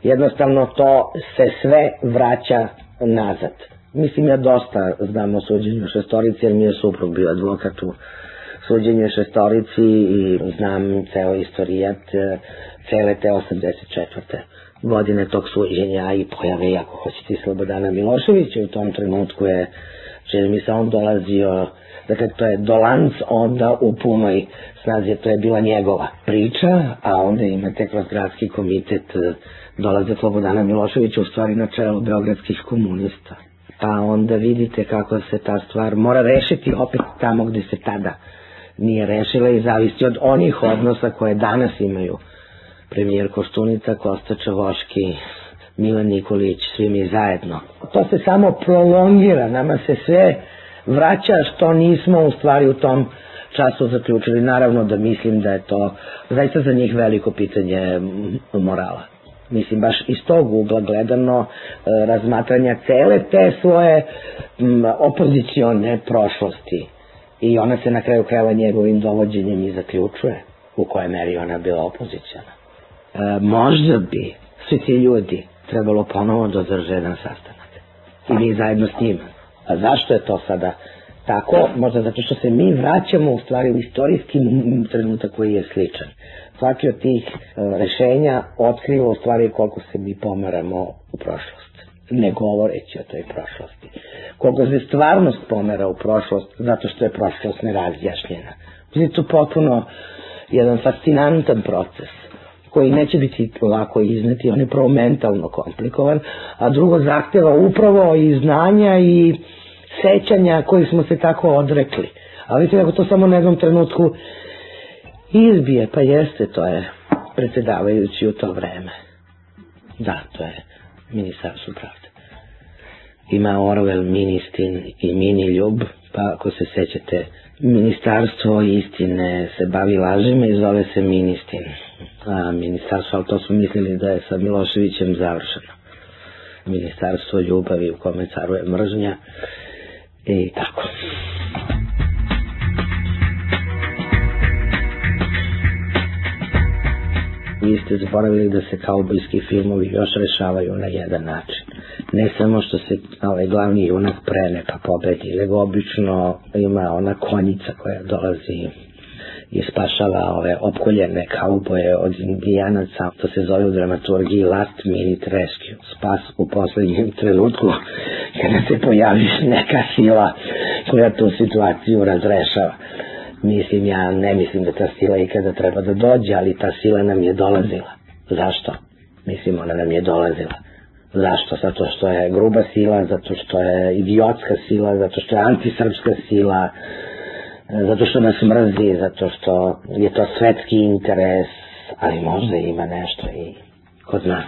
Jednostavno to se sve vraća nazad. Mislim, ja dosta znam o suđenju šestorici, jer mi je suprug bio advokat u suđenju šestorici i znam ceo istorijat e, cele te 84. godine tog suđenja i pojave, ako hoćete, Slobodana Miloševića. U tom trenutku je, čini mi se, on dolazio, dakle, to je Dolanc onda u punoj snazi, to je bila njegova priča, a onda imate kroz gradski komitet dolaze Slobodana Miloševića u stvari na čelo beogradskih komunista. Pa onda vidite kako se ta stvar mora rešiti opet tamo gde se tada nije rešila i zavisi od onih odnosa koje danas imaju premijer Koštunica, Kosta Čavoški, Milan Nikolić, svi mi zajedno. To se samo prolongira, nama se sve vraća što nismo u stvari u tom času zaključili. Naravno da mislim da je to zaista za njih veliko pitanje morala. Mislim, baš iz tog ugla gledano e, razmatranja cele te svoje opozicione prošlosti. I ona se na kraju krajeva njegovim dovođenjem i zaključuje u kojoj meri ona bila opozicijana. E, možda bi svi ti ljudi trebalo ponovo da održe jedan sastanak. I mi zajedno s njima. A zašto je to sada tako? Možda zato što se mi vraćamo u stvari u istorijski trenutak koji je sličan. Svaki od tih e, rešenja otkriva u stvari koliko se mi pomeramo u prošlost. Ne govoreći o toj prošlosti. Koliko se stvarnost pomera u prošlost zato što je prošlost nerazjašnjena. Znači to potpuno jedan fascinantan proces koji neće biti lako izneti, on je prvo mentalno komplikovan, a drugo zahteva upravo i znanja i sećanja koji smo se tako odrekli. A vidite kako to samo na jednom trenutku izbije, pa jeste, to je predsedavajući u to vreme. Da, to je ministarstvo pravde. Ima Orwell, Ministin i Mini Ljub, pa ako se sećate, ministarstvo istine se bavi lažima i zove se Ministin. A ministarstvo, ali to smo mislili da je sa Miloševićem završeno. Ministarstvo ljubavi u kome caruje mržnja i tako. Vi ste zaboravili da se kaubojski filmovi još rešavaju na jedan način. Ne samo što se ovaj glavni junak prene pa pobedi, nego obično ima ona konjica koja dolazi i spašava ove opkoljene kauboje od indijanaca, to se zove u dramaturgiji last minute rescue, spas u poslednjem trenutku kada se pojavi neka sila koja tu situaciju razrešava. Mislim, ja ne mislim da ta sila ikada treba da dođe, ali ta sila nam je dolazila. Zašto? Mislim, ona nam je dolazila. Zašto? Zato što je gruba sila, zato što je idiotska sila, zato što je antisrpska sila, zato što nas mrzi, zato što je to svetski interes, ali možda ima nešto i kod nas.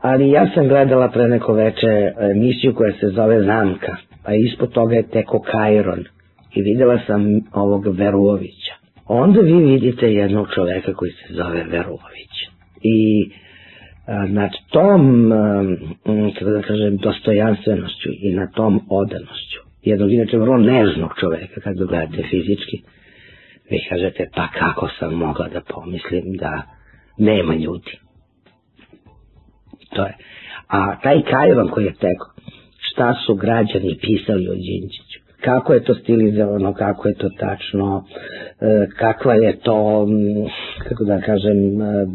Ali ja sam gledala pre neko veče emisiju koja se zove Zamka, a ispod toga je teko Kairon – i videla sam ovog Veruovića. Onda vi vidite jednog čoveka koji se zove Veruović. I a, nad tom, kako da kažem, dostojanstvenošću i na tom odanošću, jednog inače vrlo nežnog čoveka, kad gledate fizički, vi kažete, pa kako sam mogla da pomislim da nema ljudi. To je. A taj Kajvan koji je teko, šta su građani pisali o Đinđiću? Kako je to stilizovano, kako je to tačno, e, kakva je to, kako da kažem, e,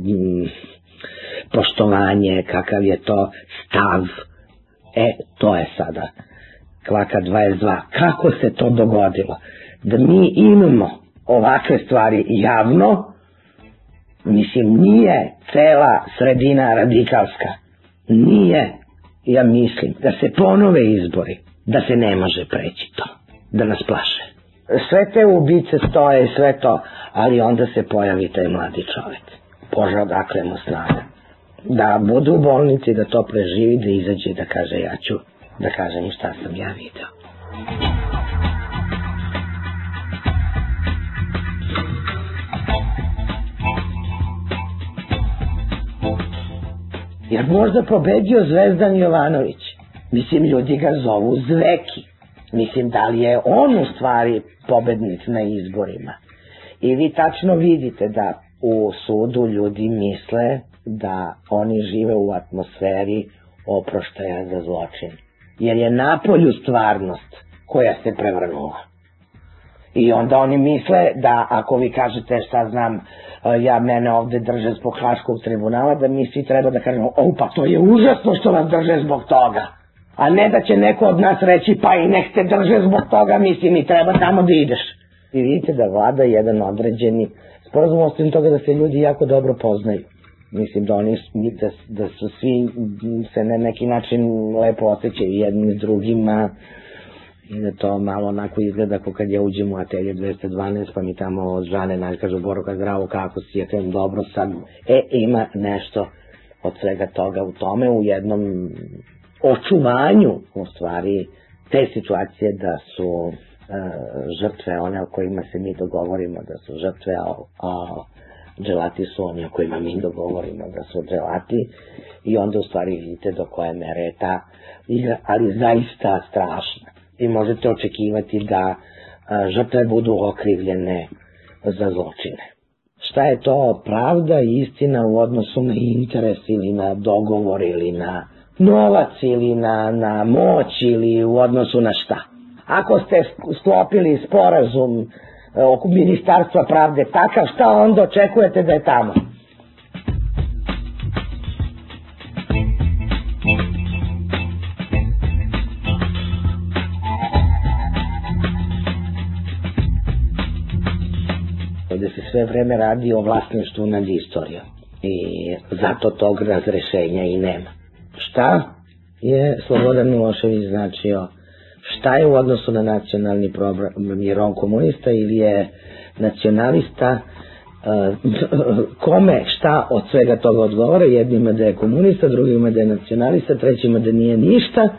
poštovanje, kakav je to stav. E, to je sada kvaka 22. Kako se to dogodilo? Da mi imamo ovakve stvari javno, mislim, nije cela sredina radikalska. Nije, ja mislim, da se ponove izbori da se ne može preći to, da nas plaše. Sve te ubice stoje i sve to, ali onda se pojavi taj mladi čovek. Bože, odakle mu snaga. Da bude u bolnici, da to preživi, da izađe da kaže ja ću, da kažem šta sam ja video. Jer možda pobedio Zvezdan Jovanović. Mislim, ljudi ga zovu Zveki. Mislim, da li je on u stvari pobednik na izborima. I vi tačno vidite da u sudu ljudi misle da oni žive u atmosferi oproštaja za zločin. Jer je napolju stvarnost koja se prevrnula. I onda oni misle da ako vi kažete šta znam, ja mene ovde drže zbog Haškog tribunala, da mi svi treba da kažemo, o pa to je užasno što vas drže zbog toga. A ne da će neko od nas reći, pa i nek te drže zbog toga, mislim i treba tamo da ideš. I vidite da vlada jedan određeni sporazum ostavim toga da se ljudi jako dobro poznaju. Mislim da oni da, da su svi se na neki način lepo osjećaju jedni s drugima i da to malo onako izgleda kao kad ja uđem u atelje 212 pa mi tamo od žane naj kažu Boroka zdravo kako si ja kažem dobro sad e ima nešto od svega toga u tome u jednom očuvanju u stvari te situacije da su e, žrtve one o kojima se mi dogovorimo da su žrtve a, a dželati su oni o kojima mi dogovorimo da su dželati i onda u stvari vidite do koje mere je ta igra, ali zaista strašna i možete očekivati da žrtve budu okrivljene za zločine. Šta je to pravda i istina u odnosu na interes ili na dogovor ili na novac ili na, na moć ili u odnosu na šta? Ako ste sklopili sporazum e, oko ministarstva pravde takav, šta onda očekujete da je tamo? sve vreme radi o vlasništvu nad istorijom i zato tog razrešenja i nema. Šta je Slobodan Milošević značio? Šta je u odnosu na nacionalni program? Je on komunista ili je nacionalista? kome šta od svega toga odgovara? Jednima da je komunista, drugima da je nacionalista, trećima da nije ništa.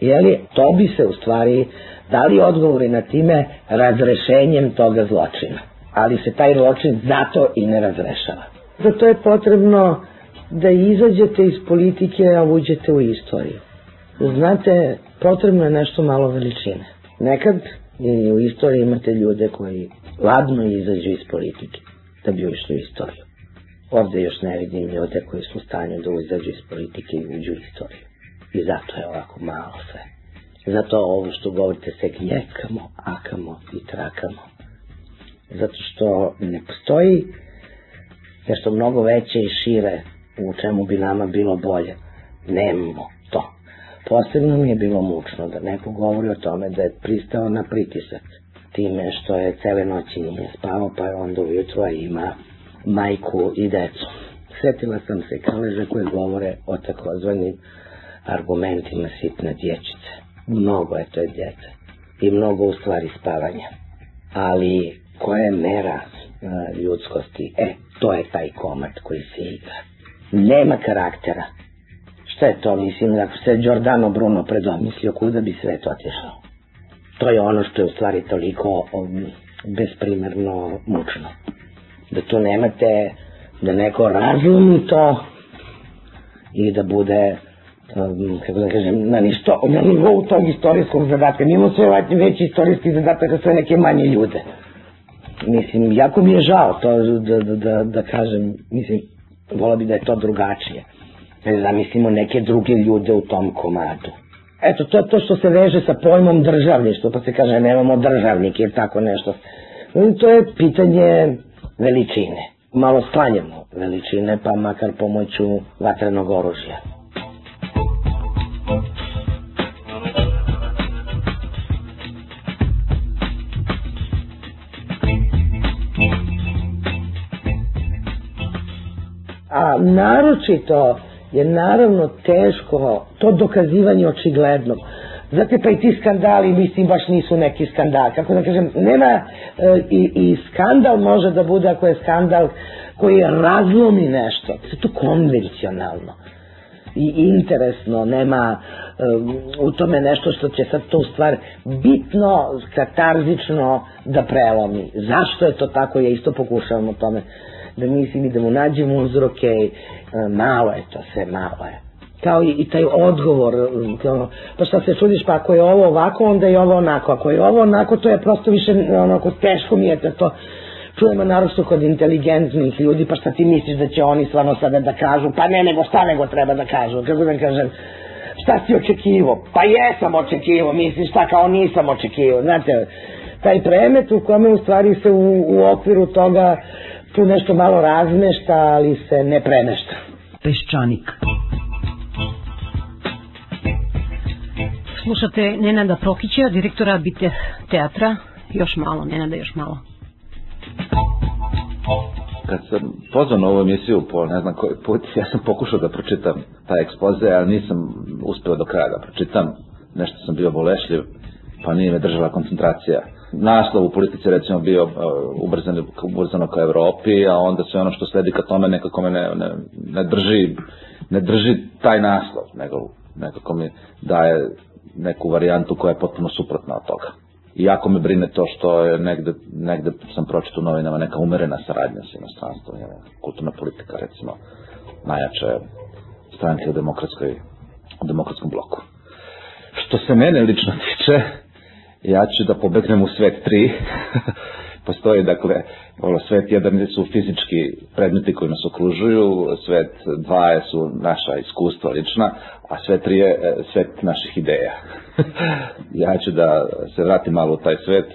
Jeli, to bi se u stvari dali odgovori na time razrešenjem toga zločina ali se taj zločin zato i ne razrešava. Zato je potrebno da izađete iz politike, a uđete u istoriju. Znate, potrebno je nešto malo veličine. Nekad i u istoriji imate ljude koji ladno izađu iz politike da bi ušli u istoriju. Ovde još ne vidim ljude koji su u stanju da izađu iz politike i uđu u istoriju. I zato je ovako malo sve. Zato ovo što govorite se gnjekamo, akamo i trakamo zato što ne postoji nešto mnogo veće i šire u čemu bi nama bilo bolje. Nemamo to. Posebno mi je bilo mučno da neko govori o tome da je pristao na pritisak time što je cele noći nije spavao, pa je onda ujutro ima majku i decu. Sjetila sam se kaleža koje govore o takozvanim argumentima sitne dječice. Mnogo je to je djece i mnogo u stvari spavanja. Ali koja je mera uh, ljudskosti. E, to je taj komad koji se igra. Nema karaktera. Šta je to, mislim, ako se Giordano Bruno predomislio, kuda bi svet otišao? To je ono što je u stvari toliko um, besprimerno mučno. Da tu nemate, da neko razumi to i da bude um, kako da kažem, na, ništo, na nivou tog istorijskog zadatka. Nimo sve veći istorijski zadatak za sve neke manje ljude mislim, jako mi je žao to da, da, da, da kažem, mislim, vola bi da je to drugačije. Ne zamislimo neke druge ljude u tom komadu. Eto, to je to što se veže sa pojmom državništva, pa se kaže nemamo državnik ili tako nešto. To je pitanje veličine. Malo sklanjamo veličine, pa makar pomoću vatrenog oružja. Naročito je naravno teško to dokazivanje očigledno. Znate, pa i ti skandali, mislim, baš nisu neki skandal. Kako da kažem, nema, e, i, i skandal može da bude ako je skandal koji razlomi nešto. Se to konvencionalno i interesno, nema um, u tome nešto što će sad to stvar bitno, katarzično da prelomi. Zašto je to tako? Ja isto pokušavam o tome da mislim i da nađemo uzroke, e, malo je to sve, malo je. Kao i, i taj odgovor, kao, pa šta se čudiš, pa ako je ovo ovako, onda je ovo onako, ako je ovo onako, to je prosto više onako teško mi je da to čujemo naročito kod inteligentnih ljudi, pa šta ti misliš da će oni stvarno sada da kažu, pa ne nego šta nego treba da kažu, kako da kažem, šta si očekivo? Pa jesam očekivo, misliš šta kao nisam očekivo, znate, taj premet u kome u stvari se u, u okviru toga tu nešto malo razmešta, ali se ne premešta. Peščanik. Slušate Nenada Prokića, direktora Bite teatra. Još malo, Nenada, još malo. Kad sam pozvan na ovu emisiju po ne znam koji put, ja sam pokušao da pročitam taj ekspoze, ali nisam uspeo do kraja da pročitam. Nešto sam bio bolešljiv, pa nije me držala koncentracija. Naslov u politici recimo bio uh, ubrzano, ubrzano ka Evropi, a onda sve ono što sledi ka tome nekako me ne, ne, ne drži ne drži taj naslov, nego nekako mi daje neku varijantu koja je potpuno suprotna od toga. Iako me brine to što je negde, negde sam pročito u novinama neka umerena saradnja sa inostranstvom, kulturna politika recimo, najjače stranke u demokratskoj u demokratskom bloku. Što se mene lično tiče, ja ću da pobegnem u svet 3. Postoji, dakle, ono, svet 1 su fizički predmeti koji nas okružuju, svet 2 su naša iskustva lična, a svet 3 je e, svet naših ideja. ja ću da se vratim malo u taj svet.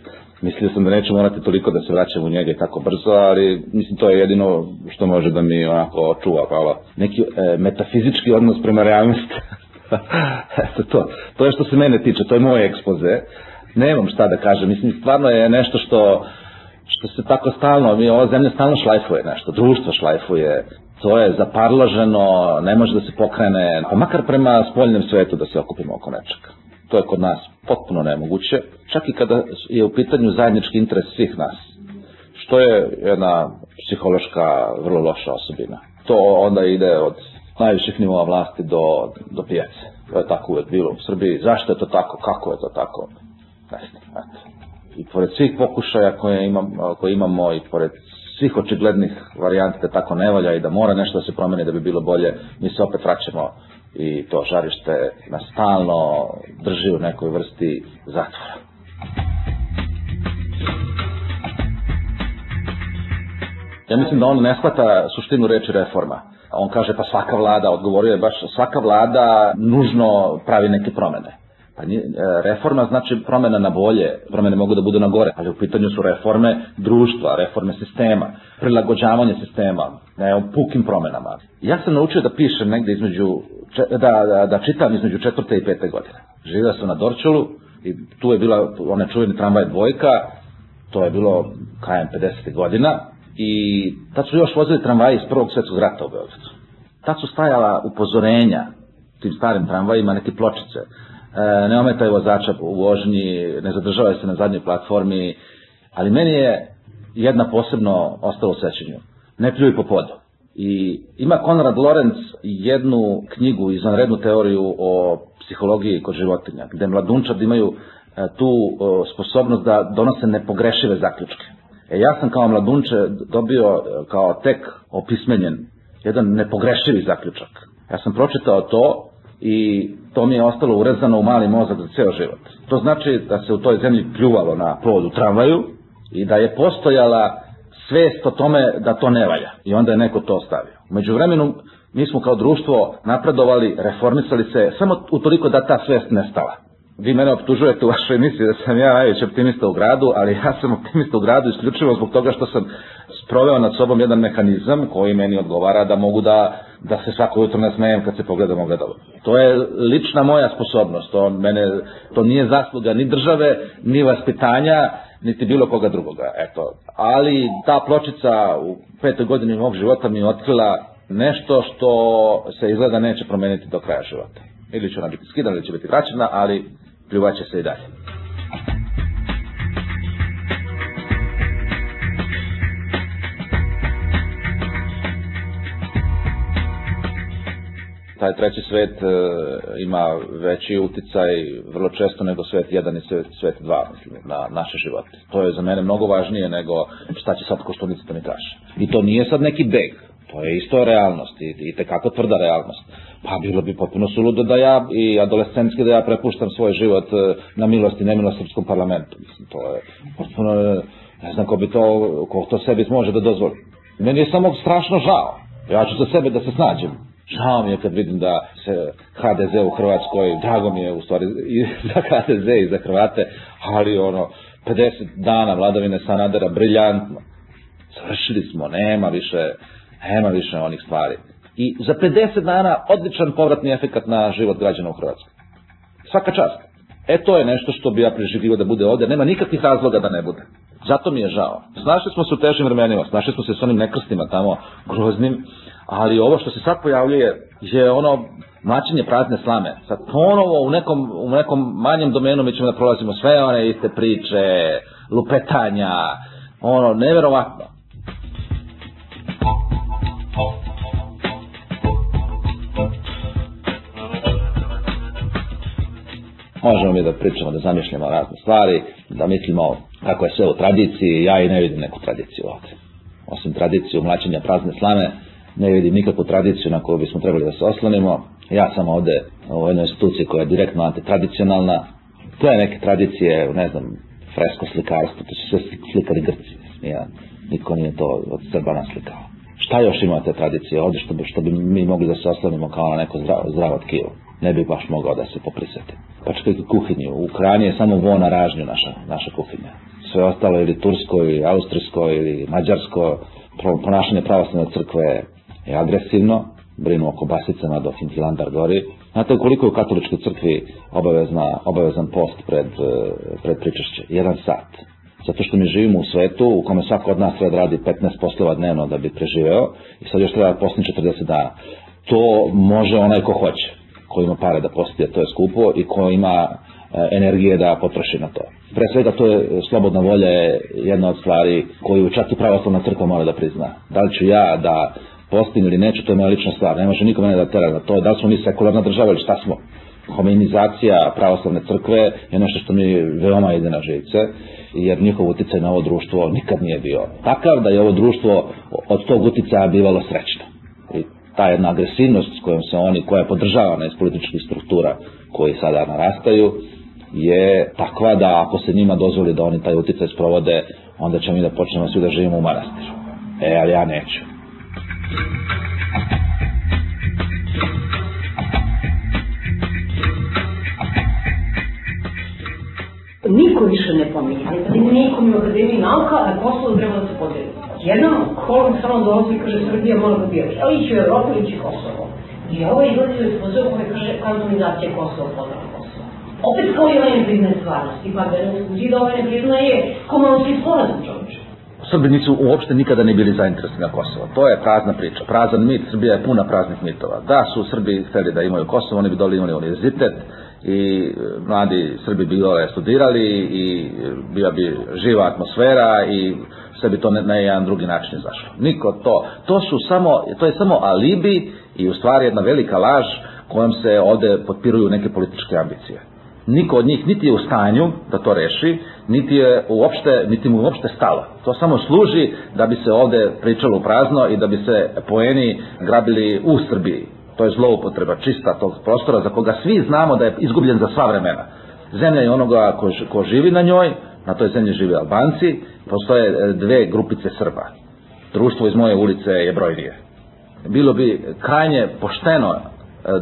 Mislio sam da neću morati toliko da se vraćam u njega tako brzo, ali mislim to je jedino što može da mi onako očuva malo neki e, metafizički odnos prema realnosti. Eto to, to je što se mene tiče, to je moj ekspoze. Nemam šta da kažem, mislim stvarno je nešto što što se tako stalno, mi ova zemlja stalno šlajfuje nešto, društvo šlajfuje, to je zaparlaženo, ne može da se pokrene, pa makar prema spoljnem svetu da se okupimo oko nečega. To je kod nas potpuno nemoguće, čak i kada je u pitanju zajednički interes svih nas, što je jedna psihološka vrlo loša osobina. To onda ide od najviših nivoa vlasti do, do pijace. To je tako uvek bilo u Srbiji. Zašto je to tako? Kako je to tako? Znam, eto. I pored svih pokušaja koje, imam, koje imamo i pored svih očiglednih varijanti da tako ne valja i da mora nešto da se promeni da bi bilo bolje, mi se opet vraćamo i to žarište nas stalno drži u nekoj vrsti zatvora. Ja mislim da on ne shvata suštinu reči reforma. On kaže pa svaka vlada, odgovorio je baš svaka vlada nužno pravi neke promene. Pa nije, reforma znači promena na bolje, promene mogu da budu na gore, ali u pitanju su reforme društva, reforme sistema, prilagođavanje sistema, ne pukim promenama. Ja sam naučio da pišem negde između, da, da, da čitam između četvrte i pete godine. Živio sam na Dorčulu i tu je bila ona čuveni tramvaj dvojka, to je bilo krajem 50. godina i tad su još vozili tramvaji iz prvog svetskog rata u Beogradu. Tad su stajala upozorenja tim starim tramvajima, neke pločice, e, ne ometaj vozača u vožnji, ne zadržavaj se na zadnjoj platformi, ali meni je jedna posebno ostala u. Ne pljuj po podu. I ima Konrad Lorenz jednu knjigu, izvanrednu teoriju o psihologiji kod životinja, gde mladunčad imaju e, tu sposobnost da donose nepogrešive zaključke. E ja sam kao mladunče dobio kao tek opismenjen jedan nepogrešivi zaključak. Ja sam pročitao to i to mi je ostalo urezano u mali mozak za ceo život. To znači da se u toj zemlji pljuvalo na plod u tramvaju i da je postojala svest o tome da to ne valja. I onda je neko to ostavio. Među vremenu mi smo kao društvo napredovali, reformisali se, samo utoliko da ta svest nestala. Vi mene optužujete u vašoj emisiji da sam ja najveći optimista u gradu, ali ja sam optimista u gradu isključivo zbog toga što sam sproveo nad sobom jedan mehanizam koji meni odgovara da mogu da, da se svako jutro nasmejem kad se pogledam ogledalo. To je lična moja sposobnost, to, mene, to nije zasluga ni države, ni vaspitanja, niti bilo koga drugoga. Eto. Ali ta pločica u petoj godini mog života mi je otkrila nešto što se izgleda neće promeniti do kraja života. Ili će ona biti skidana, ili će biti vraćena, ali pljuvaće se i dalje. taj treći svet e, ima veći uticaj vrlo često nego svet 1 i svet, svet 2 mislim, na naše živote. To je za mene mnogo važnije nego šta će sad koštunica da kaže. I to nije sad neki beg, to je isto realnost i, i tekako tvrda realnost. Pa bilo bi potpuno suludo da ja i adolescentski da ja prepuštam svoj život e, na milost i nemilost srpskom parlamentu. Mislim, to je potpuno, ne znam ko bi to, ko to sebi može da dozvoli. Meni je samo strašno žao. Ja ću za sebe da se snađem Žao mi je kad vidim da se HDZ u Hrvatskoj, drago mi je u stvari i za HDZ i za Hrvate, ali ono, 50 dana vladavine Sanadera, briljantno. Završili smo, nema više, nema više onih stvari. I za 50 dana odličan povratni efekat na život građana u Hrvatskoj. Svaka čast. E to je nešto što bi ja preživio da bude ovde. Nema nikakvih razloga da ne bude. Zato mi je žao. Snašli smo se u težim vremenima, snašli smo se s onim nekrstima tamo groznim, ali ovo što se sad pojavljuje je ono mlačenje prazne slame. Sad ponovo u nekom, u nekom manjem domenu mi ćemo da prolazimo sve one iste priče, lupetanja, ono, neverovatno. Možemo mi da pričamo, da zamišljamo razne stvari, da mislimo kako je sve u tradiciji, ja i ne vidim neku tradiciju ovde. Osim tradiciju mlačenja prazne slame, ne vidim nikakvu tradiciju na koju bismo trebali da se oslonimo. Ja sam ovde u jednoj instituciji koja je direktno antitradicionalna. To je neke tradicije, ne znam, fresko slikarstvo, to su sve slikari Grci. Ja, niko nije to od Srba naslikao. Šta još ima te tradicije ovde što bi, što bi mi mogli da se oslonimo kao na neko zdravo, zdravo tkivo? Ne bi baš mogao da se poprisati. Pa čekaj kuhinju. U Ukrajini je samo vo na ražnju naša, naša kuhinja. Sve ostalo ili tursko, ili austrijsko, ili mađarsko. Ponašanje pravoslavne crkve je agresivno, brinu o kobasicama dok im Hilandar gori. Znate koliko je u katoličkoj crkvi obavezna, obavezan post pred, pred pričašće? Jedan sat. Zato što mi živimo u svetu u kome svako od nas treba da radi 15 poslova dnevno da bi preživeo i sad još treba da posni 40 dana. To može onaj ko hoće, ko ima pare da posti, to je skupo i ko ima energije da potroši na to. Pre svega to je slobodna volja je jedna od stvari koju čak i pravoslavna crkva mora da prizna. Da li ću ja da postim ili neću, to je moja lična stvar. Ne može niko mene da tera na to. Da li smo mi sekularna država ili šta smo? Hominizacija pravoslavne crkve je nešto što mi veoma ide na živce, jer njihov uticaj na ovo društvo nikad nije bio takav da je ovo društvo od tog uticaja bivalo srećno. Ta jedna agresivnost s kojom se oni, koja je podržavana iz političkih struktura koji sada narastaju, je takva da ako se njima dozvoli da oni taj uticaj sprovode, onda ćemo mi da počnemo svi da živimo u manastiru. E, ali ja neću. Niko više ne pominje, ali nikom u Akademiji nauka, a Kosovo treba da se podeli. Jednom kolom samo dolazi i kaže Srbija mora da biraš, ali ići u Evropu ići Kosovo. I ovo je izlazio iz pozeo koje kaže kantonizacija Kosova podela Kosova. Opet kao i ovaj ne priznaje stvarnosti, pa da ne skuđi da ovaj ne priznaje komonski sporazum čovječe. Srbi nisu uopšte nikada ne bili zainteresni na Kosovo. To je prazna priča. Prazan mit, Srbija je puna praznih mitova. Da su Srbi hteli da imaju Kosovo, oni bi doli imali univerzitet i mladi Srbi bi dole studirali i bila bi živa atmosfera i sve bi to na jedan drugi način izašlo. Niko to. To su samo, to je samo alibi i u stvari jedna velika laž kojom se ovde potpiruju neke političke ambicije. Niko od njih niti je u stanju da to reši, niti je uopšte, niti mu uopšte stalo. To samo služi da bi se ovde pričalo prazno i da bi se poeni grabili u Srbiji. To je zloupotreba čista tog prostora za koga svi znamo da je izgubljen za sva vremena. Zemlja je onoga ko, ko živi na njoj, na toj zemlji žive Albanci, postoje dve grupice Srba. Društvo iz moje ulice je brojnije. Bilo bi krajnje pošteno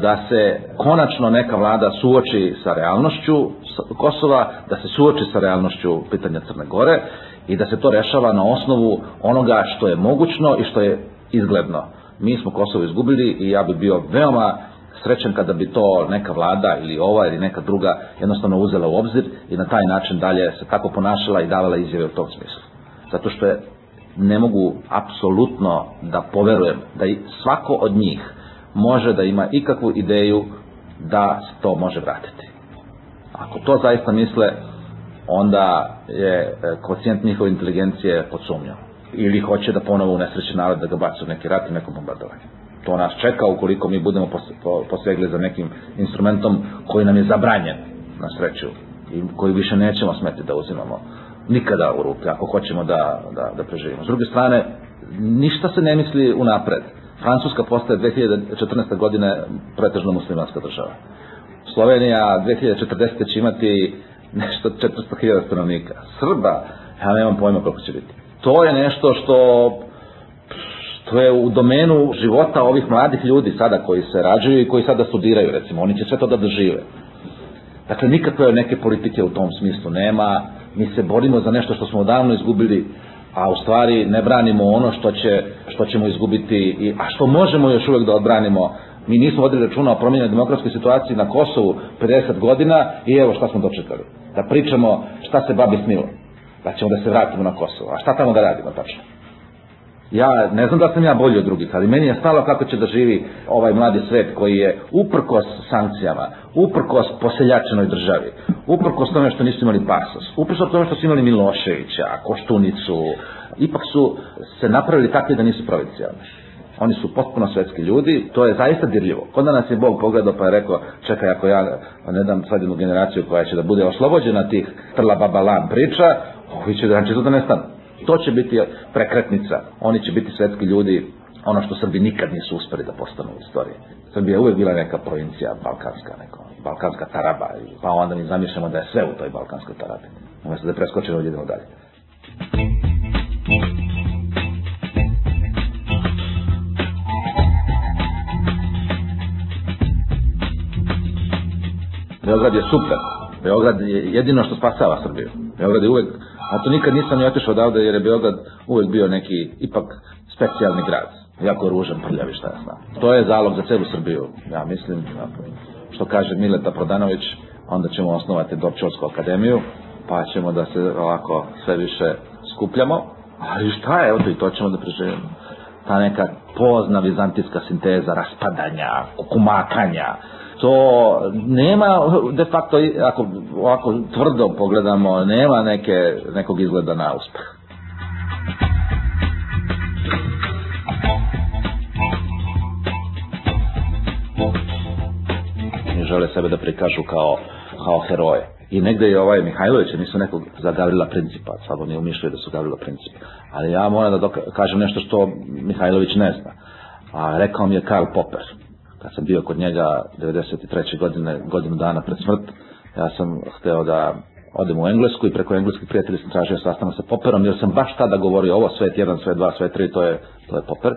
da se konačno neka vlada suoči sa realnošću Kosova, da se suoči sa realnošću pitanja Crne Gore i da se to rešava na osnovu onoga što je mogućno i što je izgledno. Mi smo Kosovo izgubili i ja bih bio veoma srećan kada bi to neka vlada ili ova ili neka druga jednostavno uzela u obzir i na taj način dalje se tako ponašala i davala izjave u tom smislu. Zato što je ne mogu apsolutno da poverujem da i svako od njih može da ima ikakvu ideju da se to može vratiti. Ako to zaista misle, onda je kocijent njihove inteligencije pod sumnjom. Ili hoće da ponovo unesreće narod da ga baci u neki rat i neko bombardovanje. To nas čeka ukoliko mi budemo posegli za nekim instrumentom koji nam je zabranjen na sreću i koji više nećemo smeti da uzimamo nikada u ruke ako hoćemo da, da, da preživimo. S druge strane, ništa se ne misli unapred. Francuska postaje 2014. godine pretežno muslimanska država. Slovenija 2040. će imati nešto 400.000 stanovnika. Srba, ja nemam pojma koliko će biti. To je nešto što što je u domenu života ovih mladih ljudi sada koji se rađaju i koji sada studiraju, recimo. Oni će sve to da dožive. Dakle, nikakve neke politike u tom smislu nema. Mi se borimo za nešto što smo odavno izgubili, a u stvari ne branimo ono što, će, što ćemo izgubiti, i, a što možemo još uvek da odbranimo. Mi nismo vodili računa o promijenjenoj demokratskoj situaciji na Kosovu 50 godina i evo šta smo dočekali. Da pričamo šta se babi snilo. Da ćemo da se vratimo na Kosovo. A šta tamo da radimo tačno? Ja ne znam da sam ja bolji od drugih, ali meni je stalo kako će da živi ovaj mladi svet koji je uprkos sankcijama, uprkos poseljačenoj državi, uprkos tome što nisu imali pasos, uprkos tome što su imali Miloševića, Koštunicu, ipak su se napravili takvi da nisu provincijalni. Oni su potpuno svetski ljudi, to je zaista dirljivo. Kod nas je Bog pogledao pa je rekao, čekaj ako ja ne dam sad jednu generaciju koja će da bude oslobođena tih trla babalan priča, ovi će da da nestanu. To će biti prekretnica. Oni će biti svetski ljudi, ono što Srbi nikad nisu uspeli da postanu u istoriji. Srbija je uvek bila neka provincija balkanska, neko, balkanska taraba, pa onda mi zamišljamo da je sve u toj balkanskoj tarabi. Umesto da preskočimo, idemo dalje. Beograd je super. Beograd je jedino što spasava Srbiju. Beograd je uvek A to nikad nisam ni otišao odavde jer je Beograd uvek bio neki ipak specijalni grad. Jako ružan, prljavi, šta ja znam. To je zalog za celu Srbiju, ja mislim. Što kaže Mileta Prodanović, onda ćemo osnovati Dorčovsku akademiju, pa ćemo da se ovako sve više skupljamo. Ali šta je, evo to i to ćemo da preživimo. Ta neka pozna vizantijska sinteza raspadanja, kukumakanja, to nema de facto, ako ovako tvrdo pogledamo, nema neke, nekog izgleda na uspeh. I žele sebe da prikažu kao, kao heroje. I negde je ovaj Mihajlović, nisu nekog za Gavrila Principa, slabo nije umišljaju da su Gavrila Principa. Ali ja moram da kažem nešto što Mihajlović ne zna. A rekao mi je Karl Popper, kad sam bio kod njega 93. godine, godinu dana pred smrt, ja sam hteo da odem u Englesku i preko engleskih prijatelja sam tražio sastanak sa Popperom, jer sam baš tada govorio ovo svet 1, svet 2, svet 3, to je, to je Popper.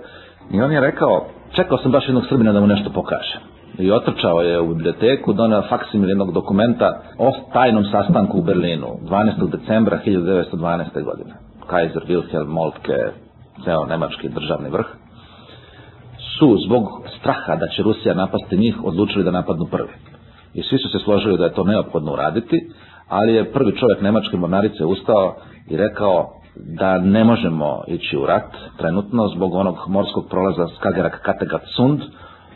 I on je rekao, čekao sam baš jednog Srbina da mu nešto pokaže. I otrčao je u biblioteku, donao faksimil jednog dokumenta o tajnom sastanku u Berlinu, 12. decembra 1912. godine. Kaiser Wilhelm Moltke, ceo nemački državni vrh su zbog straha da će Rusija napasti njih odlučili da napadnu prvi. I svi su se složili da je to neophodno uraditi, ali je prvi čovjek Nemačke mornarice ustao i rekao da ne možemo ići u rat trenutno zbog onog morskog prolaza Skagerrak Kattegat Sund,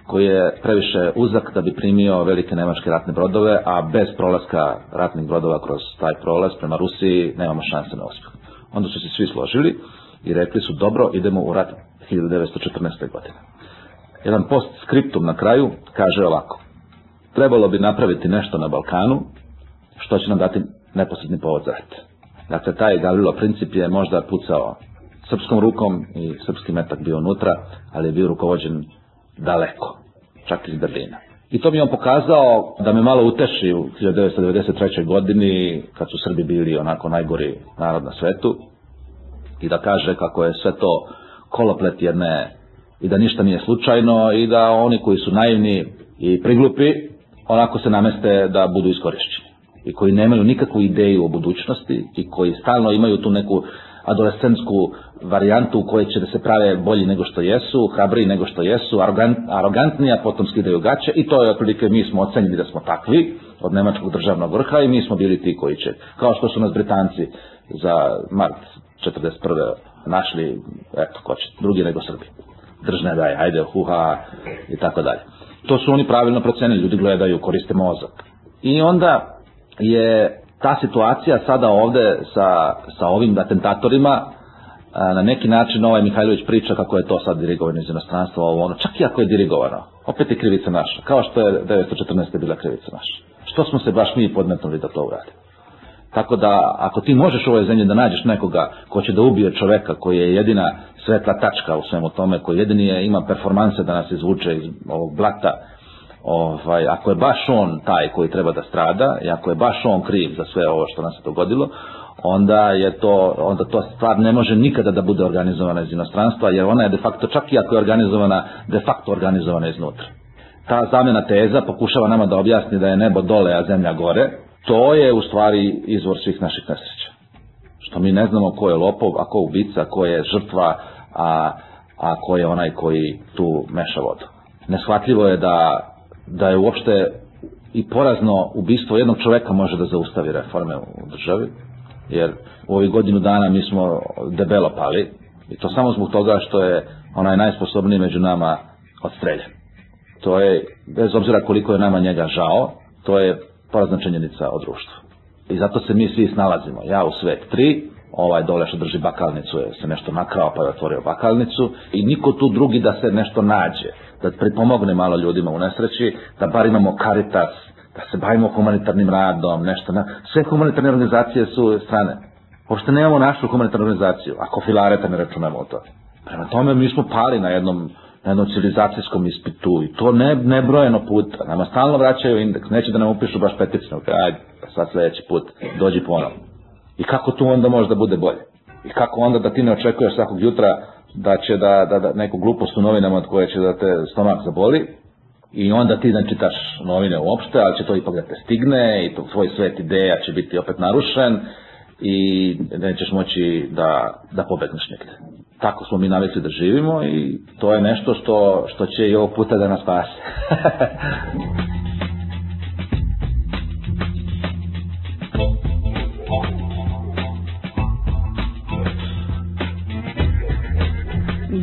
koji je previše uzak da bi primio velike nemačke ratne brodove, a bez prolaska ratnih brodova kroz taj prolaz prema Rusiji nemamo šanse na uspjeh. Onda su se svi složili i rekli su dobro, idemo u rat 1914. godine jedan post skriptum na kraju kaže ovako. Trebalo bi napraviti nešto na Balkanu što će nam dati neposredni povod za rat. Dakle, taj Gavrilo princip je možda pucao srpskom rukom i srpski metak bio unutra, ali je bio rukovođen daleko, čak iz Berlina. I to mi on pokazao da me malo uteši u 1993. godini, kad su Srbi bili onako najgori narod na svetu, i da kaže kako je sve to koloplet jedne i da ništa nije slučajno i da oni koji su naivni i priglupi onako se nameste da budu iskorišćeni i koji nemaju nikakvu ideju o budućnosti i koji stalno imaju tu neku adolescentsku varijantu u kojoj će da se prave bolji nego što jesu, hrabriji nego što jesu, arogant, arogantniji, a potom skidaju gaće i to je otprilike mi smo ocenjeni da smo takvi od nemačkog državnog vrha i mi smo bili ti koji će, kao što su nas Britanci za mart 41. našli, eto, ko će, drugi nego Srbi držne daje, ajde, huha i tako dalje. To su oni pravilno procenili, ljudi gledaju, koriste mozak. I onda je ta situacija sada ovde sa, sa ovim atentatorima na neki način ovaj Mihajlović priča kako je to sad dirigovano iz inostranstva, ovo ono, čak i ako je dirigovano, opet je krivica naša, kao što je 914. bila krivica naša. Što smo se baš mi podmetnuli da to uradimo? Tako da, ako ti možeš u ovoj zemlji da nađeš nekoga ko će da ubije čoveka koji je jedina svetla tačka u svemu tome, koji jedini je, ima performanse da nas izvuče iz ovog blata, ovaj, ako je baš on taj koji treba da strada i ako je baš on kriv za sve ovo što nas se dogodilo, onda je to, onda to stvar ne može nikada da bude organizovana iz inostranstva, jer ona je de facto, čak i ako je organizovana, de facto organizovana iznutra. Ta zamjena teza pokušava nama da objasni da je nebo dole, a zemlja gore, to je u stvari izvor svih naših nesreća. Što mi ne znamo ko je lopov, a ko ubica, ko je žrtva, a, a ko je onaj koji tu meša vodu. Neshvatljivo je da, da je uopšte i porazno ubistvo jednog čoveka može da zaustavi reforme u državi, jer u ovih godinu dana mi smo debelo pali, i to samo zbog toga što je onaj najsposobniji među nama odstreljen. To je, bez obzira koliko je nama njega žao, to je porazna činjenica o društvu. I zato se mi svi snalazimo. Ja u svet tri, ovaj dole što drži bakalnicu je se nešto nakrao pa je otvorio bakalnicu i niko tu drugi da se nešto nađe, da pripomogne malo ljudima u nesreći, da bar imamo karitas, da se bavimo humanitarnim radom, nešto na... Sve humanitarne organizacije su strane. Pošto nemamo našu humanitarnu organizaciju, ako filareta ne računamo o to. Prema tome mi smo pali na jednom jednom civilizacijskom ispitu i to ne, nebrojeno puta. Nama stalno vraćaju indeks, neće da nam upišu baš peticinu, ajde, sad sledeći put, dođi ponovno. I kako tu onda može da bude bolje? I kako onda da ti ne očekuješ svakog jutra da će da, da, da neku glupost u novinama od koje će da te stomak zaboli i onda ti ne čitaš novine uopšte, ali će to ipak da te stigne i to, tvoj svet ideja će biti opet narušen i nećeš moći da, da pobegneš negde. Tako smo mi navikli da živimo i to je nešto što, što će i ovog puta da nas spase.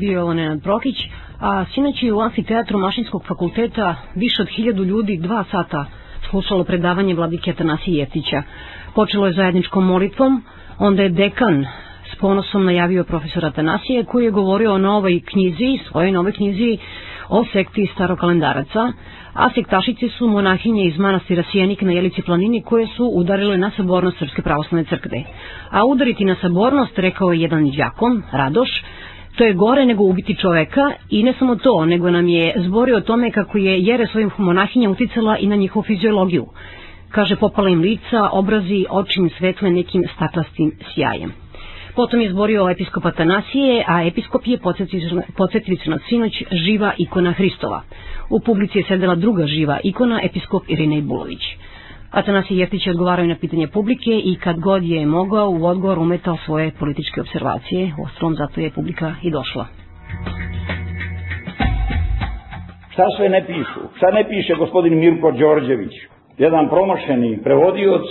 bio je ovo Nenad Prokić, a sinoć je u amfiteatru Mašinskog fakulteta više od hiljadu ljudi dva sata slušalo predavanje vladike Atanasije Jeftića. Počelo je zajedničkom molitvom, onda je dekan ponosom najavio profesora Atanasije koji je govorio o novoj knjizi, svojoj novoj knjizi o sekti starokalendaraca, a sektašice su monahinje iz manastira Sijenik na Jelici planini koje su udarile na sabornost Srpske pravoslavne crkve. A udariti na sabornost, rekao je jedan džakon, Radoš, To je gore nego ubiti čoveka i ne samo to, nego nam je zborio o tome kako je Jere svojim monahinja uticala i na njihovu fiziologiju. Kaže, popala im lica, obrazi, očim svetle nekim staklastim sjajem. Potom je zborio episkop Atanasije, a episkop je, podsjetili nas sinoć, živa ikona Hristova. U publici je sedela druga živa ikona, episkop Irina Bulović. Atanasij Jeftić je odgovarao na pitanje publike i kad god je mogao u odgovor umetao svoje političke observacije. Ostrom zato je publika i došla. Šta sve ne pišu? Šta ne piše gospodin Mirko Đorđević? Jedan promašeni prevodioc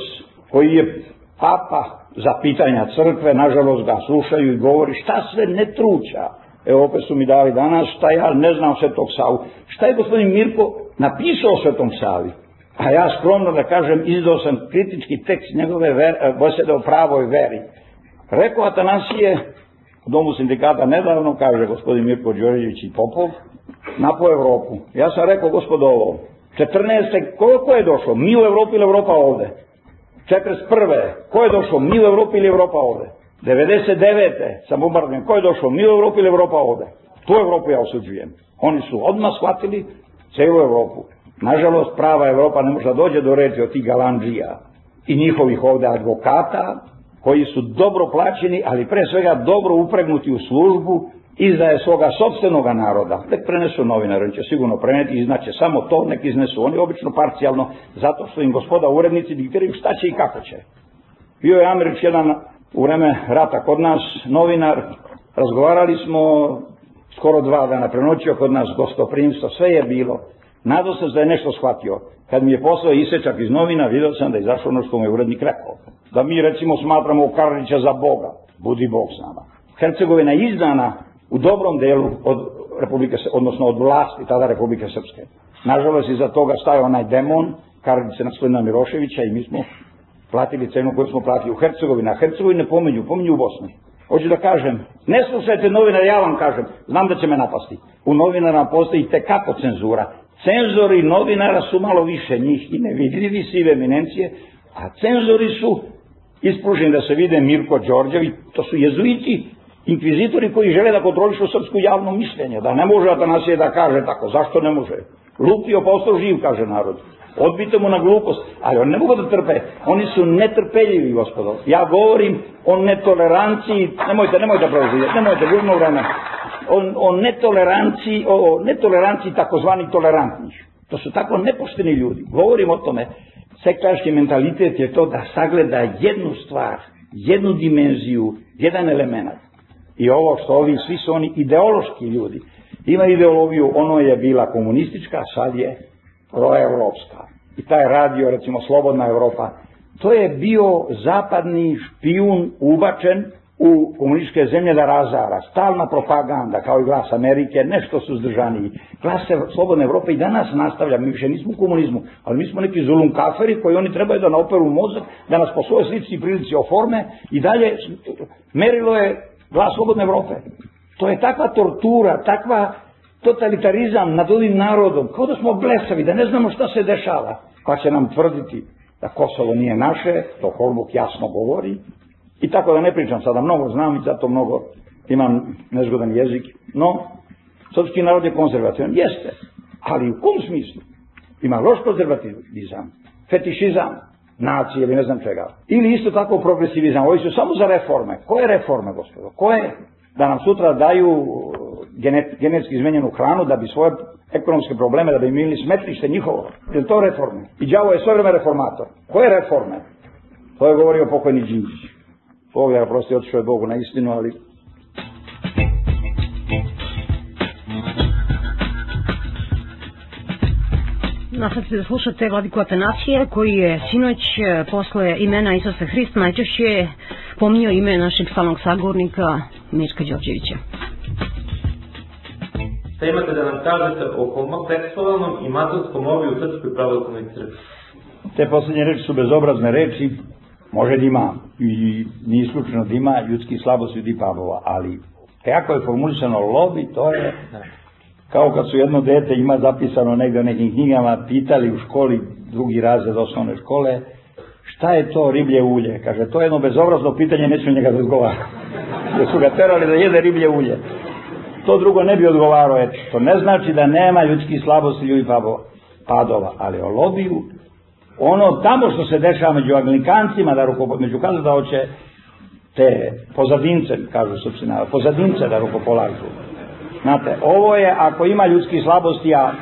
koji je papa za pitanja crkve, nažalost ga slušaju i govori šta sve ne truća. Evo opet su mi dali danas šta ja ne znam Svetog Savu. Šta je gospodin Mirko napisao Svetom Savi? A ja skromno da kažem, izdao sam kritički tekst njegove ver, bosede o pravoj veri. Rekao Atanasije, u domu sindikata nedavno, kaže gospodin Mirko Đorđević i Popov, napo Evropu. Ja sam rekao, gospodo, ovo, 14. koliko je došlo? Mi u Evropi ili Evropa ovde? 41. Ko je došlo? Mi u Evropi ili Evropa ovde? 99. sa bombardijem. Ko je došlo? Mi u Evropi ili Evropa ovde? Tu Evropu ja osuđujem. Oni su odmah shvatili celu Evropu. Nažalost, prava Evropa ne može da dođe do reči od tih galandžija i njihovih ovde advokata, koji su dobro plaćeni, ali pre svega dobro upregnuti u službu izdaje svoga sobstvenog naroda. Nek prenesu novinari, on će sigurno preneti i znaće samo to, nek iznesu. Oni obično parcijalno, zato što im gospoda urednici diktiraju šta će i kako će. Bio je Američ jedan u vreme rata kod nas, novinar, razgovarali smo skoro dva dana, prenoćio kod nas gostoprimstvo, sve je bilo. Nadao sam da je nešto shvatio. Kad mi je poslao isečak iz novina, vidio sam da je izašlo ono što mu je urednik rekao. Da mi recimo smatramo Karlića za Boga. Budi Bog s nama. Hercegovina je izdana u dobrom delu od Republike, odnosno od vlasti tada Republike Srpske. Nažalost, iza toga staje onaj demon, Karlića gospodina Miloševića i mi smo platili cenu koju smo platili u Hercegovini. A Hercegovine pomenju, pomenju u Bosni. Hoću da kažem, ne slušajte novinara, ja vam kažem, znam da će me napasti. U novinarama postoji tekako cenzura. Cenzori novinara su malo više njih i nevidljivi sive eminencije, a cenzori su ispruženi da se vide Mirko Đorđevi, to su jezuiti, inkvizitori koji žele da kontrolišu srpsku javno mišljenje, da ne može Atanasije da kaže tako, zašto ne može? Lupio postao živ, kaže narod. Odbite mu na glupost, ali oni ne mogu da trpe. Oni su netrpeljivi, gospodo. Ja govorim o netoleranciji, nemojte, nemojte prozivati, nemojte, gubimo vremena o, o netoleranciji, o netoleranciji takozvanih tolerantnih. To su tako nepošteni ljudi. Govorim o tome, sektaški mentalitet je to da sagleda jednu stvar jednu dimenziju, jedan element. I ovo što ovi, svi su oni ideološki ljudi. Ima ideologiju, ono je bila komunistička, sad je proevropska. I taj radio, recimo, Slobodna Evropa, to je bio zapadni špijun ubačen u komunističke zemlje da razara. Stalna propaganda, kao i glas Amerike, nešto su zdržaniji. Glas Slobodne Evrope i danas nastavlja, mi više nismo u komunizmu, ali mi smo neki zulum kaferi koji oni trebaju da naoperu mozak, da nas po svojoj slici i prilici oforme i dalje merilo je glas Slobodne Evrope. To je takva tortura, takva totalitarizam nad ovim narodom, kao da smo blesavi, da ne znamo šta se dešava, pa će nam tvrditi da Kosovo nije naše, to Holbuk jasno govori, i tako da ne pričam sada, mnogo znam i zato mnogo imam nezgodan jezik, no, srpski narod je konzervativan, jeste, ali u kom smislu? Ima loš konzervativizam, fetišizam, nacije ili ne znam čega. Ili isto tako progresivizam, ovi su samo za reforme. Koje reforme, gospodo? Koje? Da nam sutra daju genet, genetski izmenjenu hranu da bi svoje ekonomske probleme, da bi imali smetlište njihovo. Je to reforme? I đavo je sve vreme reformator. Koje reforme? To je govorio pokojni Đinđić. Da prosti otišao je Bogu na istinu, ali Nastavite da slušate Vladiku Atanasije koji je sinoć e, posle imena Isusa Hrista najčešće pominjao ime našeg stalnog sagovornika Mirka Đorđevića. Šta imate da nam kažete o homoseksualnom i masonskom lobiju u Srpskoj pravoslavnoj crkvi? Te poslednje reči su bezobrazne reči, može da ima i nije isključeno da ima ljudski slabosti i dipavova, ali kako je formulisano lobi, to je kao kad su jedno dete ima zapisano negde u nekim knjigama, pitali u školi drugi razred osnovne škole, šta je to riblje ulje? Kaže, to je jedno bezobrazno pitanje, neću njega da odgovara. Jer su ga terali da jede riblje ulje. To drugo ne bi odgovarao, eto. To ne znači da nema ljudskih slabosti ljudi padova, ali o lobiju, ono tamo što se dešava među anglikancima, da ruko, među kažu da hoće te pozadince, kažu srpski narod, pozadince da rukopolažu. Znate, ovo je, ako ima ljudski slabosti, a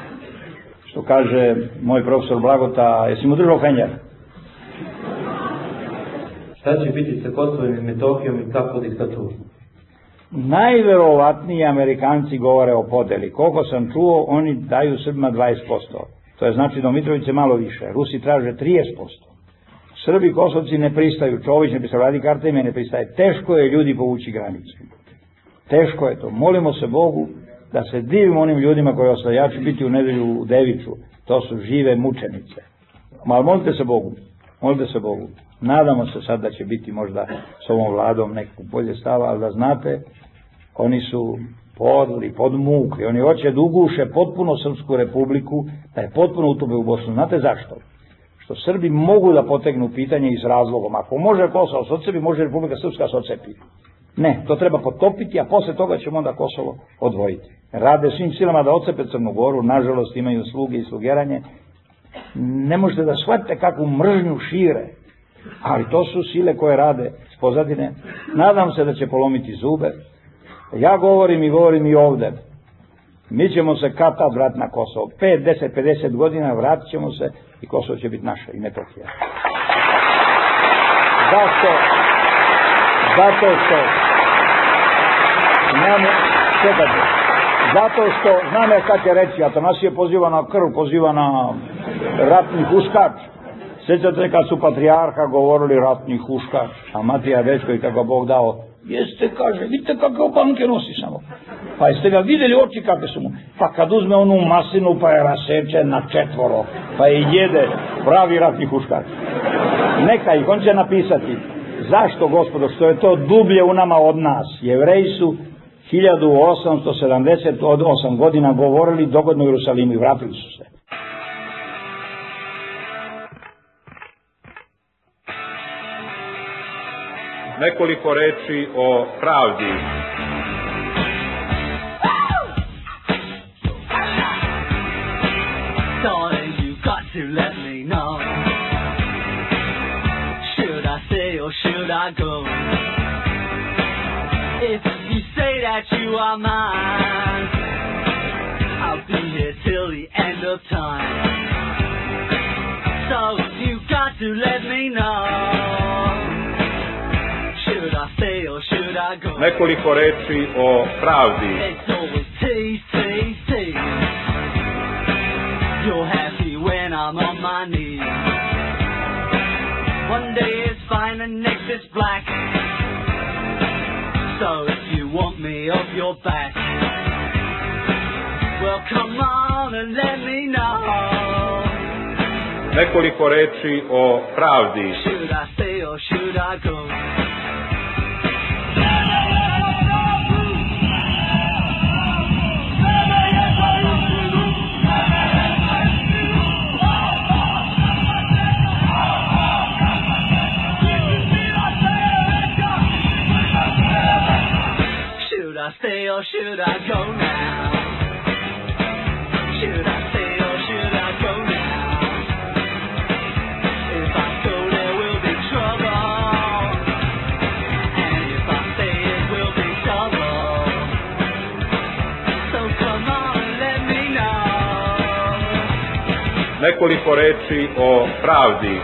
što kaže moj profesor Blagota, jesi mu držao fenjer? Šta će biti sa Kosovom i Metohijom i kako diktaturu? Najverovatniji Amerikanci govore o podeli. Koliko sam čuo, oni daju Srbima 20%. To je znači da Mitrovice malo više. Rusi traže 30%. Srbi Kosovci ne pristaju, Čović ne pristaju, radi karta ime ne pristaje. Teško je ljudi povući granicu. Teško je to. Molimo se Bogu da se divimo onim ljudima koji ostaju. Ja ću biti u nedelju u Deviću. To su žive mučenice. Mal molite se Bogu. Molite se Bogu. Nadamo se sad da će biti možda s ovom vladom nekog bolje stava, ali da znate, oni su podli, podmukli, oni hoće da uguše potpuno Srpsku republiku, da je potpuno utobe u Bosnu. Znate zašto? Što Srbi mogu da potegnu pitanje iz razlogom. Ako može Kosovo se odcepi, može Republika Srpska se odcepi. Ne, to treba potopiti, a posle toga ćemo onda Kosovo odvojiti. Rade svim silama da ocepe Crnu Goru, nažalost imaju sluge i slugeranje. Ne možete da shvatite kakvu mržnju šire, ali to su sile koje rade s pozadine. Nadam se da će polomiti zube. Ja govorim i govorim i ovde. Mi ćemo se kad tad vratiti na Kosovo. 5, 10, 50 godina vratit ćemo se i Kosovo će biti naša i Metohija. Zašto? Zato što nam, čekajte, zato što, znam ja šta će reći, Atanasije poziva na krv, poziva na ratni huškač. Sjećate kad su patrijarha govorili ratni huškač, a Matija Večković kako Bog dao, jeste, kaže, vidite kakve banke nosi samo. Pa jeste ga videli oči kakve su mu. Pa kad uzme onu masinu pa je raseče na četvoro, pa je jede pravi ratni huškač. Neka ih, on će napisati. Zašto, gospodo, što je to dublje u nama od nas? Jevreji su 1878 godina govorili dogodno u Jerusalimu i vratili su se. Nekoliko reči o pravdi. Darling, you got to let me know. Should I stay or should I go? Are mine, I'll be here till the end of time. So you got to let me know. I go? Nekoliko reči o pravdi. It's always. You're happy when I'm on my knees. One day it's fine and next it's black. So you want me off your back, well come on and let me know. Nekoliko reči o pravdi. Should I stay or should I go? Nekoliko reči o pravdi.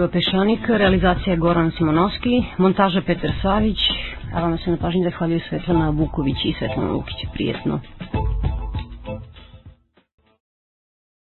Biva Pešanik, realizacija Goran Simonovski, montaža Petar Savić, a vama se na pažnji zahvaljuju Svetlana Vuković i Svetlana Lukić. Prijetno.